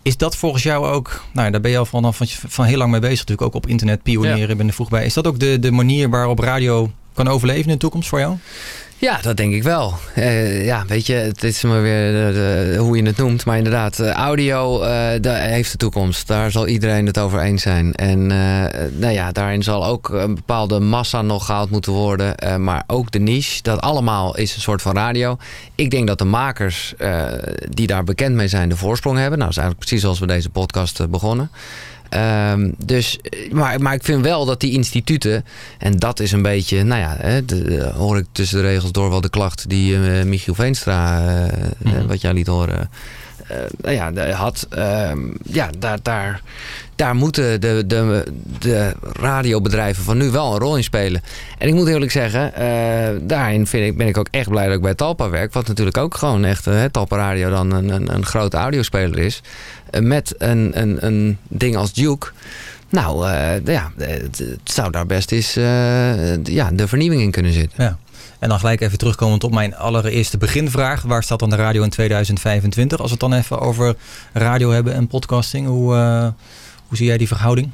Is dat volgens jou ook, nou daar ben je al vanaf van, van heel lang mee bezig natuurlijk, ook op internet pionieren, ben er vroeg bij. Is dat ook de, de manier waarop radio kan overleven in de toekomst voor jou? Ja, dat denk ik wel. Eh, ja, weet je, het is maar weer de- hoe je het noemt. Maar inderdaad, eh, audio eh, heeft de toekomst. Daar zal iedereen het over eens zijn. En eh, nou ja, daarin zal ook een bepaalde massa nog gehaald moeten worden. Eh, maar ook de niche, dat allemaal is een soort van radio. Ik denk dat de makers eh, die daar bekend mee zijn de voorsprong hebben. Nou, dat is eigenlijk precies zoals we deze podcast eh, begonnen. Ehm, dus, eh, maar, maar ik vind wel dat die instituten, en dat is een beetje, nou ja, hè, de, de- hoor ik tussen de regels door wel de klacht die eh, Michiel Veenstra, eh, wat jij liet horen, nou ja, had. Ehm, ja, daar, daar, daar moeten de, de, de radiobedrijven van nu wel een rol in spelen. En ik moet eerlijk zeggen, eh, daarin vind ik, ben ik ook echt blij dat ik bij Talpa werk. Wat natuurlijk ook gewoon echt, eh, Talpa Radio dan een, een, een grote audiospeler is. Eh, met een, een, een ding als Duke. Nou, eh, ja, het, zou daar best eens eh, ja, de vernieuwing in kunnen zitten. Ja. En dan gelijk even terugkomend op mijn allereerste beginvraag. Waar staat dan de radio in 2025? Als we het dan even over radio hebben en podcasting. Hoe, eh, hoe zie jij die verhouding?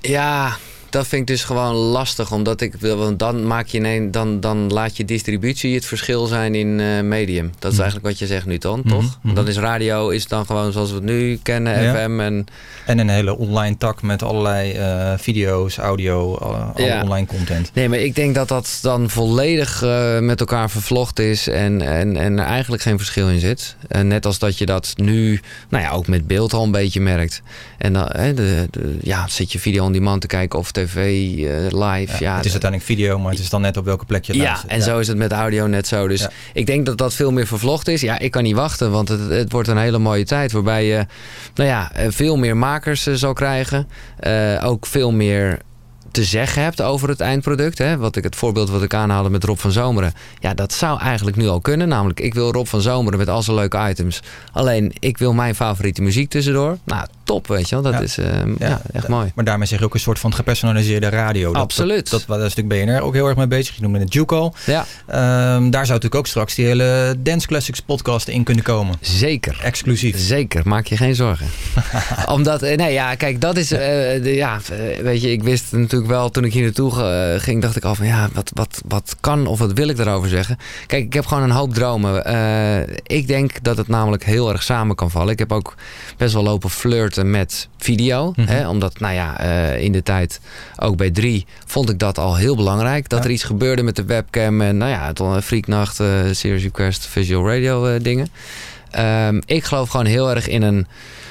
Ja, dat vind ik dus gewoon lastig. Omdat ik wil, want dan maak je ineens, dan, dan laat je distributie het verschil zijn in eh, medium. Dat is Mhm. eigenlijk wat je zegt nu dan, Mhm, toch? mhm. Dan is radio is dan gewoon zoals we het nu kennen, Ja. FM en En een hele online tak met allerlei eh, video's, audio, alle, alle Ja. online content. Nee, maar ik denk dat dat dan volledig eh, met elkaar vervlochten is en, en, en er eigenlijk geen verschil in zit. En net als dat je dat nu, nou ja, ook met beeld al een beetje merkt. En dan hè, de, de- ja, zit je video on demand te kijken of tv eh, live. Ja, het is uiteindelijk video, maar het is dan net op welke plek je ja, luistert. en zo is het met audio net zo. Dus Ja. ik denk dat dat veel meer vervlochten is. Ja, ik kan niet wachten, want het, het wordt een hele mooie tijd... waarbij je nou ja, eh, veel meer makers eh, zal krijgen. Ook veel meer te zeggen hebt over het eindproduct. Hè? Wat ik, het voorbeeld wat ik aanhaalde met Rob van Zomeren. Ja, dat zou eigenlijk nu al kunnen. Namelijk, ik wil Rob van Zomeren met al zijn leuke items. Alleen, ik wil mijn favoriete muziek tussendoor. Nou, top, weet je wel. Dat Ja. is eh, ja. echt mooi. Maar daarmee zeg je ook een soort van gepersonaliseerde radio. Dat- Absoluut. Dat, dat, daar is natuurlijk BNR ook heel erg mee bezig. Je noemde het Juco. Ja. daar zou natuurlijk ook straks die hele Dance Classics podcast in kunnen komen. Zeker. Exclusief. Zeker, maak je geen zorgen. Omdat, eh, nee ja, kijk, dat is, eh, de, ja, eh, weet je, ik wist natuurlijk wel toen ik hier naartoe ging, dacht ik al van, ja, wat, wat, wat kan of wat wil ik daarover zeggen? Kijk, ik heb gewoon een hoop dromen. Ik denk dat het namelijk heel erg samen kan vallen. Ik heb ook best wel lopen flirten met video. Mhm. hè, omdat, nou ja, eh, in de tijd, ook bij drie, vond ik dat al heel belangrijk. Dat Ja. er iets gebeurde met de webcam en, nou ja, het Freaknacht, eh Series Request, Visual Radio eh, dingen. Ehm, ik geloof gewoon heel erg in een.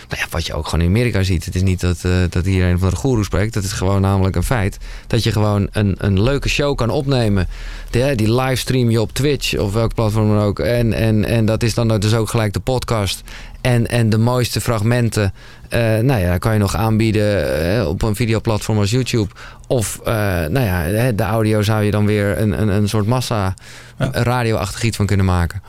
Nou ja, wat je ook gewoon in Amerika ziet. Het is niet dat, eh dat hier een van de goeroe spreekt. Dat is gewoon namelijk een feit. Dat je gewoon een, een leuke show kan opnemen. Die, die livestream je op Twitch of welk platform dan ook. En, en, en dat is dan dus ook gelijk de podcast. En, en de mooiste fragmenten. Eh, nou ja, kan je nog aanbieden eh, op een videoplatform als YouTube. Of eh, nou ja, de audio zou je dan weer een, een, een soort massa radioachtig iets van kunnen maken.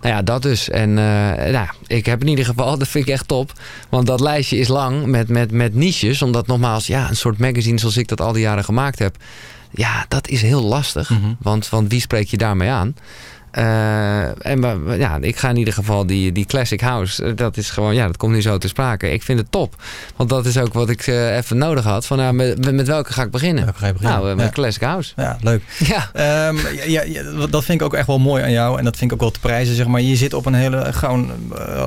Nou ja, dat dus. En nou, ja, ik heb in ieder geval, dat vind ik echt top. Want dat lijstje is lang met, met, met niches. Omdat nogmaals, ja, een soort magazine zoals ik dat al die jaren gemaakt heb. Ja, dat is heel lastig. want, want wie spreek je daarmee aan? Eh, en maar, ja, ik ga in ieder geval die, die Classic House. eh, Dat is gewoon, ja, dat komt nu zo te sprake. Ik vind het top. Want dat is ook wat ik eh, even nodig had. Van, nou, met, met, met welke ga ik beginnen? Nou, eh, met Ja. Classic House. Ja, leuk. Ja. Ehm, ja, ja, dat vind ik ook echt wel mooi aan jou. En dat vind ik ook wel te prijzen. Zeg maar. Je zit op een hele gewoon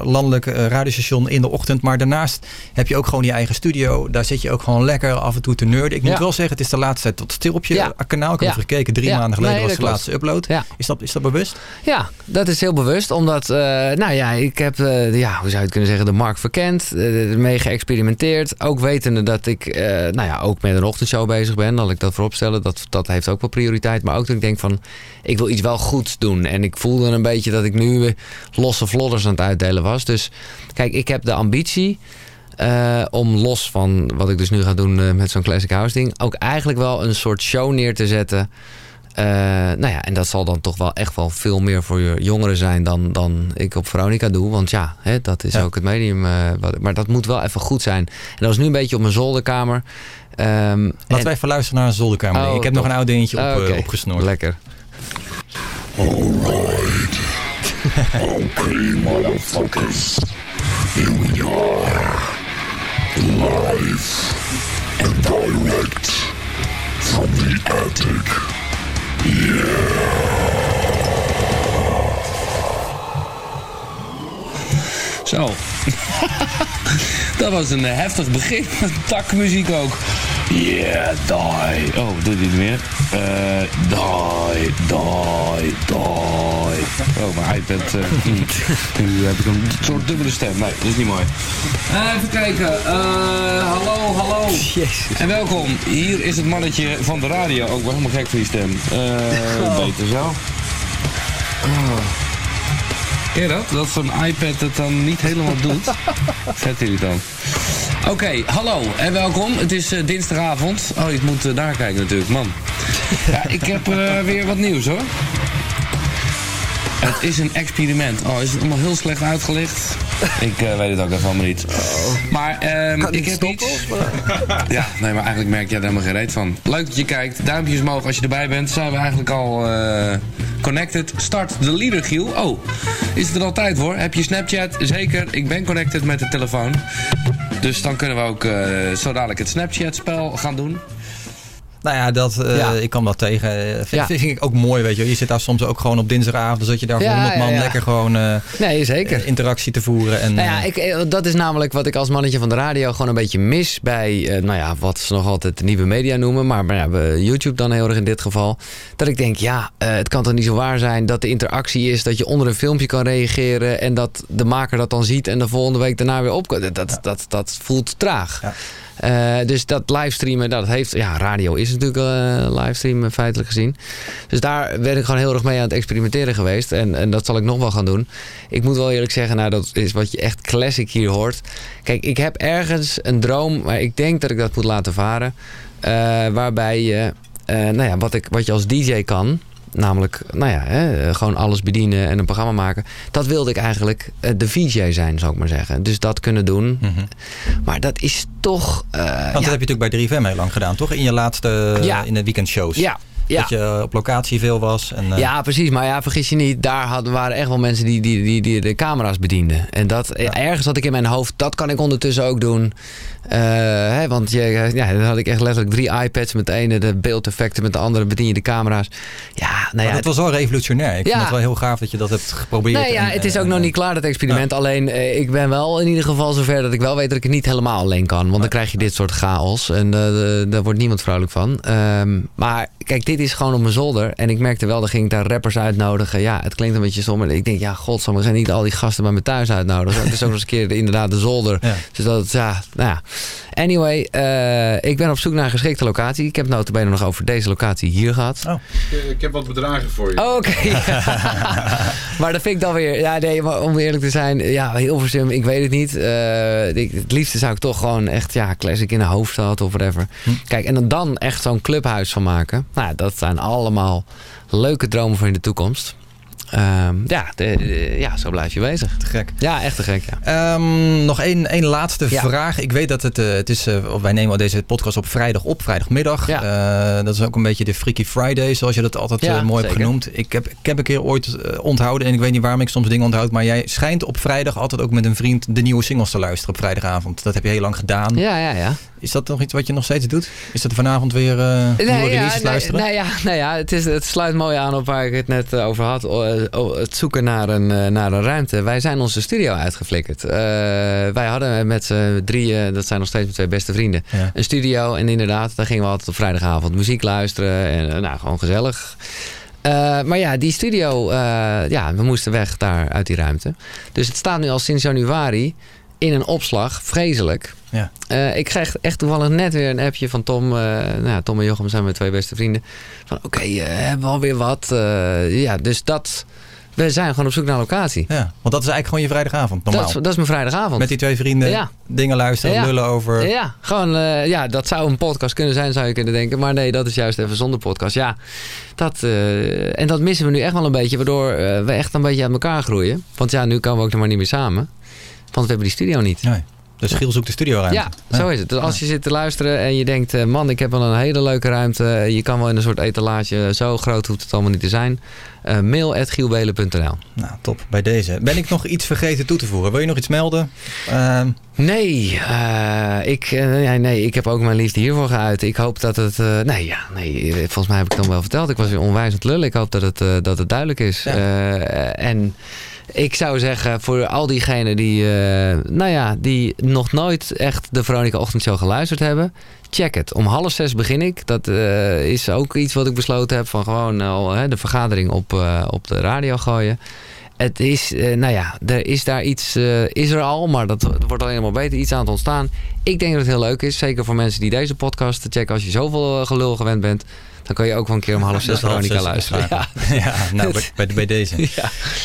landelijk radiostation in de ochtend. Maar daarnaast heb je ook gewoon je eigen studio. Daar zit je ook gewoon lekker af en toe te nerden. Ik moet wel zeggen, het is de laatste tijd tot stil op je kanaal. Ik heb even gekeken. Drie maanden geleden Nee, was de laatste upload. Is, dat, is dat bewust? Ja, dat is heel bewust. Omdat, eh, nou ja, ik heb, eh, ja, hoe zou je het kunnen zeggen, de markt verkend. eh, ermee geëxperimenteerd. Ook wetende dat ik, nou ja, ook met een ochtendshow bezig ben. Dat ik dat voorop stellen. Dat, dat heeft ook wel prioriteit. Maar ook dat ik denk van, ik wil iets wel goed doen. En ik voelde een beetje dat ik nu losse vlodders aan het uitdelen was. Dus kijk, ik heb de ambitie... om los van wat ik dus nu ga doen met zo'n Classic House ding... ook eigenlijk wel een soort show neer te zetten... Eh, nou ja, en dat zal dan toch wel echt wel veel meer voor je jongeren zijn dan, dan ik op Veronica doe. Want ja, hè, dat is ook het medium. eh, wat, maar dat moet wel even goed zijn. En dat was nu een beetje op mijn zolderkamer. Ehm, Laten en- wij even luisteren naar een zolderkamer. Oh, ik heb nog een oud dingetje op, Ah, eh, oké. opgesnoord. Lekker. Alright. Okay, motherfuckers. Here we are. Live and direct from the attic. Zo. dat was een eh, heftig begin. Takmuziek ook. Yeah, die. Oh, doe dit niet meer. Eh die, die, die. Oh, mijn iPad. mm. nu heb ik een soort dubbele stem. Nee, dat is niet mooi. Eh, even kijken. Eh, hallo, hallo. En welkom. Hier is het mannetje van de radio. Ook wel helemaal gek voor die stem. Eh, beter zo. Oh. Ken je dat? Dat zo'n iPad het dan niet helemaal doet. Vet irritant. Oké, hallo en welkom. Het is eh, dinsdagavond. Oh, ik moet eh, daar kijken natuurlijk, man. Ja, ik heb eh, weer wat nieuws hoor. Het is een experiment. Oh, is het allemaal heel slecht uitgelicht? Ik eh, weet het ook even helemaal niet. Maar ehm, ik heb iets. Ja, nee, maar eigenlijk merk jij er helemaal geen reet van. Leuk dat je kijkt. Duimpjes omhoog als je erbij bent. Zijn we eigenlijk al eh, connected. Start de leader, Giel. Oh, is het er al tijd voor? Heb je Snapchat? Zeker. Ik ben connected met de telefoon. Dus dan kunnen we ook eh, zo dadelijk het Snapchat-spel gaan doen. Nou ja, dat, eh, Ja. ik kan dat tegen. Eh, Vind, Ja. vind ik ook mooi, weet je. Je zit daar soms ook gewoon op dinsdagavond. Dan zit je daar voor Ja, 100 man lekker gewoon eh, Nee, zeker. interactie te voeren. En, Nou ja, ik, dat is namelijk wat ik als mannetje van de radio gewoon een beetje mis bij, nou ja, wat ze nog altijd nieuwe media noemen, maar, maar YouTube dan heel erg in dit geval. Dat ik denk, ja, het kan toch niet zo waar zijn dat de interactie is dat je onder een filmpje kan reageren en dat de maker dat dan ziet en de volgende week daarna weer op. Dat, dat, dat, dat voelt traag. Eh, dus dat livestreamen, dat heeft... Ja, radio is natuurlijk uh, livestreamen feitelijk gezien. Dus daar ben ik gewoon heel erg mee aan het experimenteren geweest. En, en dat zal ik nog wel gaan doen. Ik moet wel eerlijk zeggen, nou dat is wat je echt classic hier hoort. Kijk, ik heb ergens een droom, maar ik denk dat ik dat moet laten varen. eh, waarbij je, nou ja, wat, ik, wat je als DJ kan... Namelijk, nou ja, hè, gewoon alles bedienen en een programma maken. Dat wilde ik eigenlijk eh, de VJ zijn, zou ik maar zeggen. Dus dat kunnen doen. Maar dat is toch... eh, want ja, dat heb je natuurlijk bij 3FM heel lang gedaan, toch? In je laatste, Ja. in de weekendshows. Ja, ja. Dat je op locatie veel was. En, eh, Ja, precies. Maar ja, vergis je niet. Daar hadden, waren echt wel mensen die, die, die, die de camera's bedienden. En dat, ergens had ik in mijn hoofd, dat kan ik ondertussen ook doen. Eh, hè, want je, ja, dan had ik echt letterlijk drie iPads met de ene, de beeldeffecten met de andere, bedien je de camera's. Ja, nou maar ja, dat was wel revolutionair. Ik Ja. vind het wel heel gaaf dat je dat hebt geprobeerd. Nee, ja, En, het is eh, ook nog niet klaar, dat experiment. Alleen, eh, ik ben wel in ieder geval zover dat ik wel weet dat ik het niet helemaal alleen kan. Want dan krijg je dit soort chaos. En eh, eh, daar wordt niemand vrolijk van. Ehm, maar kijk, dit is gewoon op mijn zolder. En ik merkte wel, dan ging ik daar rappers uitnodigen. Ja, het klinkt een beetje stom. maar Ik denk, ja, godsamme, we gaan niet al die gasten bij me thuis uitnodigen. Het is ook nog eens een keer de- inderdaad de zolder. Dus dat, ja, nou ja. Anyway, eh, ik ben op zoek naar een geschikte locatie. Ik heb het notabene nog over deze locatie hier gehad. Ik heb wat bedragen voor je. Oh, Oké. maar dat vind ik dan weer... Ja, nee, maar om eerlijk te zijn... Ja, Hilversum, ik weet het niet. Eh, ik, het liefste zou ik toch gewoon echt... Ja, classic in de hoofdstad of whatever. Kijk, en dan, dan echt zo'n clubhuis van maken. Nou, dat zijn allemaal leuke dromen voor in de toekomst. Ehm, ja, de- de- ja, zo blijf je bezig. Te gek. Ja, echt te gek, ja. Ehm, nog één, één laatste Ja. vraag. Ik weet dat het, eh, het is, eh, wij nemen deze podcast op vrijdag op, vrijdagmiddag. Eh, dat is ook een beetje de Freaky Friday, zoals je dat altijd Ja, mooi hebt genoemd. Ik heb, ik heb een keer ooit onthouden, en ik weet niet waarom ik soms dingen onthoud, maar jij schijnt op vrijdag altijd ook met een vriend de nieuwe singles te luisteren op vrijdagavond. Dat heb je heel lang gedaan. Ja, ja, ja. Is dat nog iets wat je nog steeds doet? Is dat vanavond weer eh nieuwe Nee, ja, releases nee, luisteren? nou ja, nou ja het, is, het sluit mooi aan op waar ik het net eh, over had. Eh, het zoeken naar een, naar een ruimte. Wij zijn onze studio uitgeflikkerd. Wij hadden met z'n drieën, dat zijn nog steeds mijn twee beste vrienden, Ja. een studio. En inderdaad, daar gingen we altijd op vrijdagavond muziek luisteren. En nou, gewoon gezellig. Maar ja, die studio, ja, we moesten weg daar uit die ruimte. Dus het staat nu al sinds januari in een opslag. Vreselijk. Ja. Eh, ik krijg echt toevallig net weer een appje van Tom. eh, nou, Tom en Jochem zijn mijn twee beste vrienden. Van oké, eh, hebben we alweer wat? Ja, dus dat... We zijn gewoon op zoek naar locatie. Ja, want dat is eigenlijk gewoon je vrijdagavond, normaal. Dat is, dat is mijn vrijdagavond. Met die twee vrienden Ja. dingen luisteren, Ja. lullen over... Ja, gewoon, ja, dat zou een podcast kunnen zijn, zou je kunnen denken. Maar nee, dat is juist even zonder podcast. Ja, dat, en dat missen we nu echt wel een beetje, waardoor we echt een beetje uit elkaar groeien. Want ja, nu komen we ook nog maar niet meer samen. Want we hebben die studio niet. Nee. Dus Giel zoekt de studioruimte. Ja, zo is het. Dus als je zit te luisteren en je denkt... eh, man, ik heb wel een hele leuke ruimte. Je kan wel in een soort etalage. Zo groot hoeft het allemaal niet te zijn. Eh mail.gielbelen.nl Nou, top. Bij deze. Ben ik nog iets vergeten toe te voegen? Wil je nog iets melden? Ehm, Nee, eh, ik, nee, ik heb ook mijn liefde hiervoor geuit. Ik hoop dat het... nee, ja, nee, volgens mij heb ik het dan wel verteld. Ik was weer onwijs aan het lullen. Ik hoop dat het, dat het duidelijk is. En ik zou zeggen, voor al diegenen die, eh, nou ja, die nog nooit echt de Veronica Ochtendshow geluisterd hebben... Check het. Om half zes begin ik. Dat eh, is ook iets wat ik besloten heb van gewoon hè, de vergadering op, eh, op de radio gooien. Het is, eh, nou ja, er is daar iets, eh, is er al, maar dat wordt alleen maar beter, iets aan het ontstaan. Ik denk dat het heel leuk is, zeker voor mensen die deze podcast checken. Als je zoveel eh, gelul gewend bent, dan kan je ook wel een keer om half zes Veronica zes luisteren. Ja. ja, nou, bij, bij, bij deze.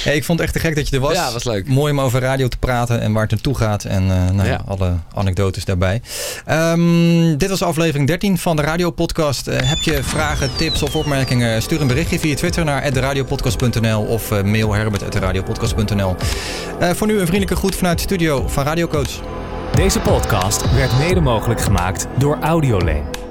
Hey, ik vond het echt te gek dat je er was. Ja, was leuk. Mooi om over radio te praten en waar het naartoe gaat. En eh, nou, Ja. alle anekdotes daarbij. Ehm, dit was aflevering 13 van de Radio Podcast. Eh, heb je vragen, tips of opmerkingen? Stuur een berichtje via Twitter naar @radiopodcast.nl of eh, mail herbert@radiopodcast.nl. Eh voor nu een vriendelijke groet vanuit de studio van Radio Coach. Deze podcast werd mede mogelijk gemaakt door Audioleen.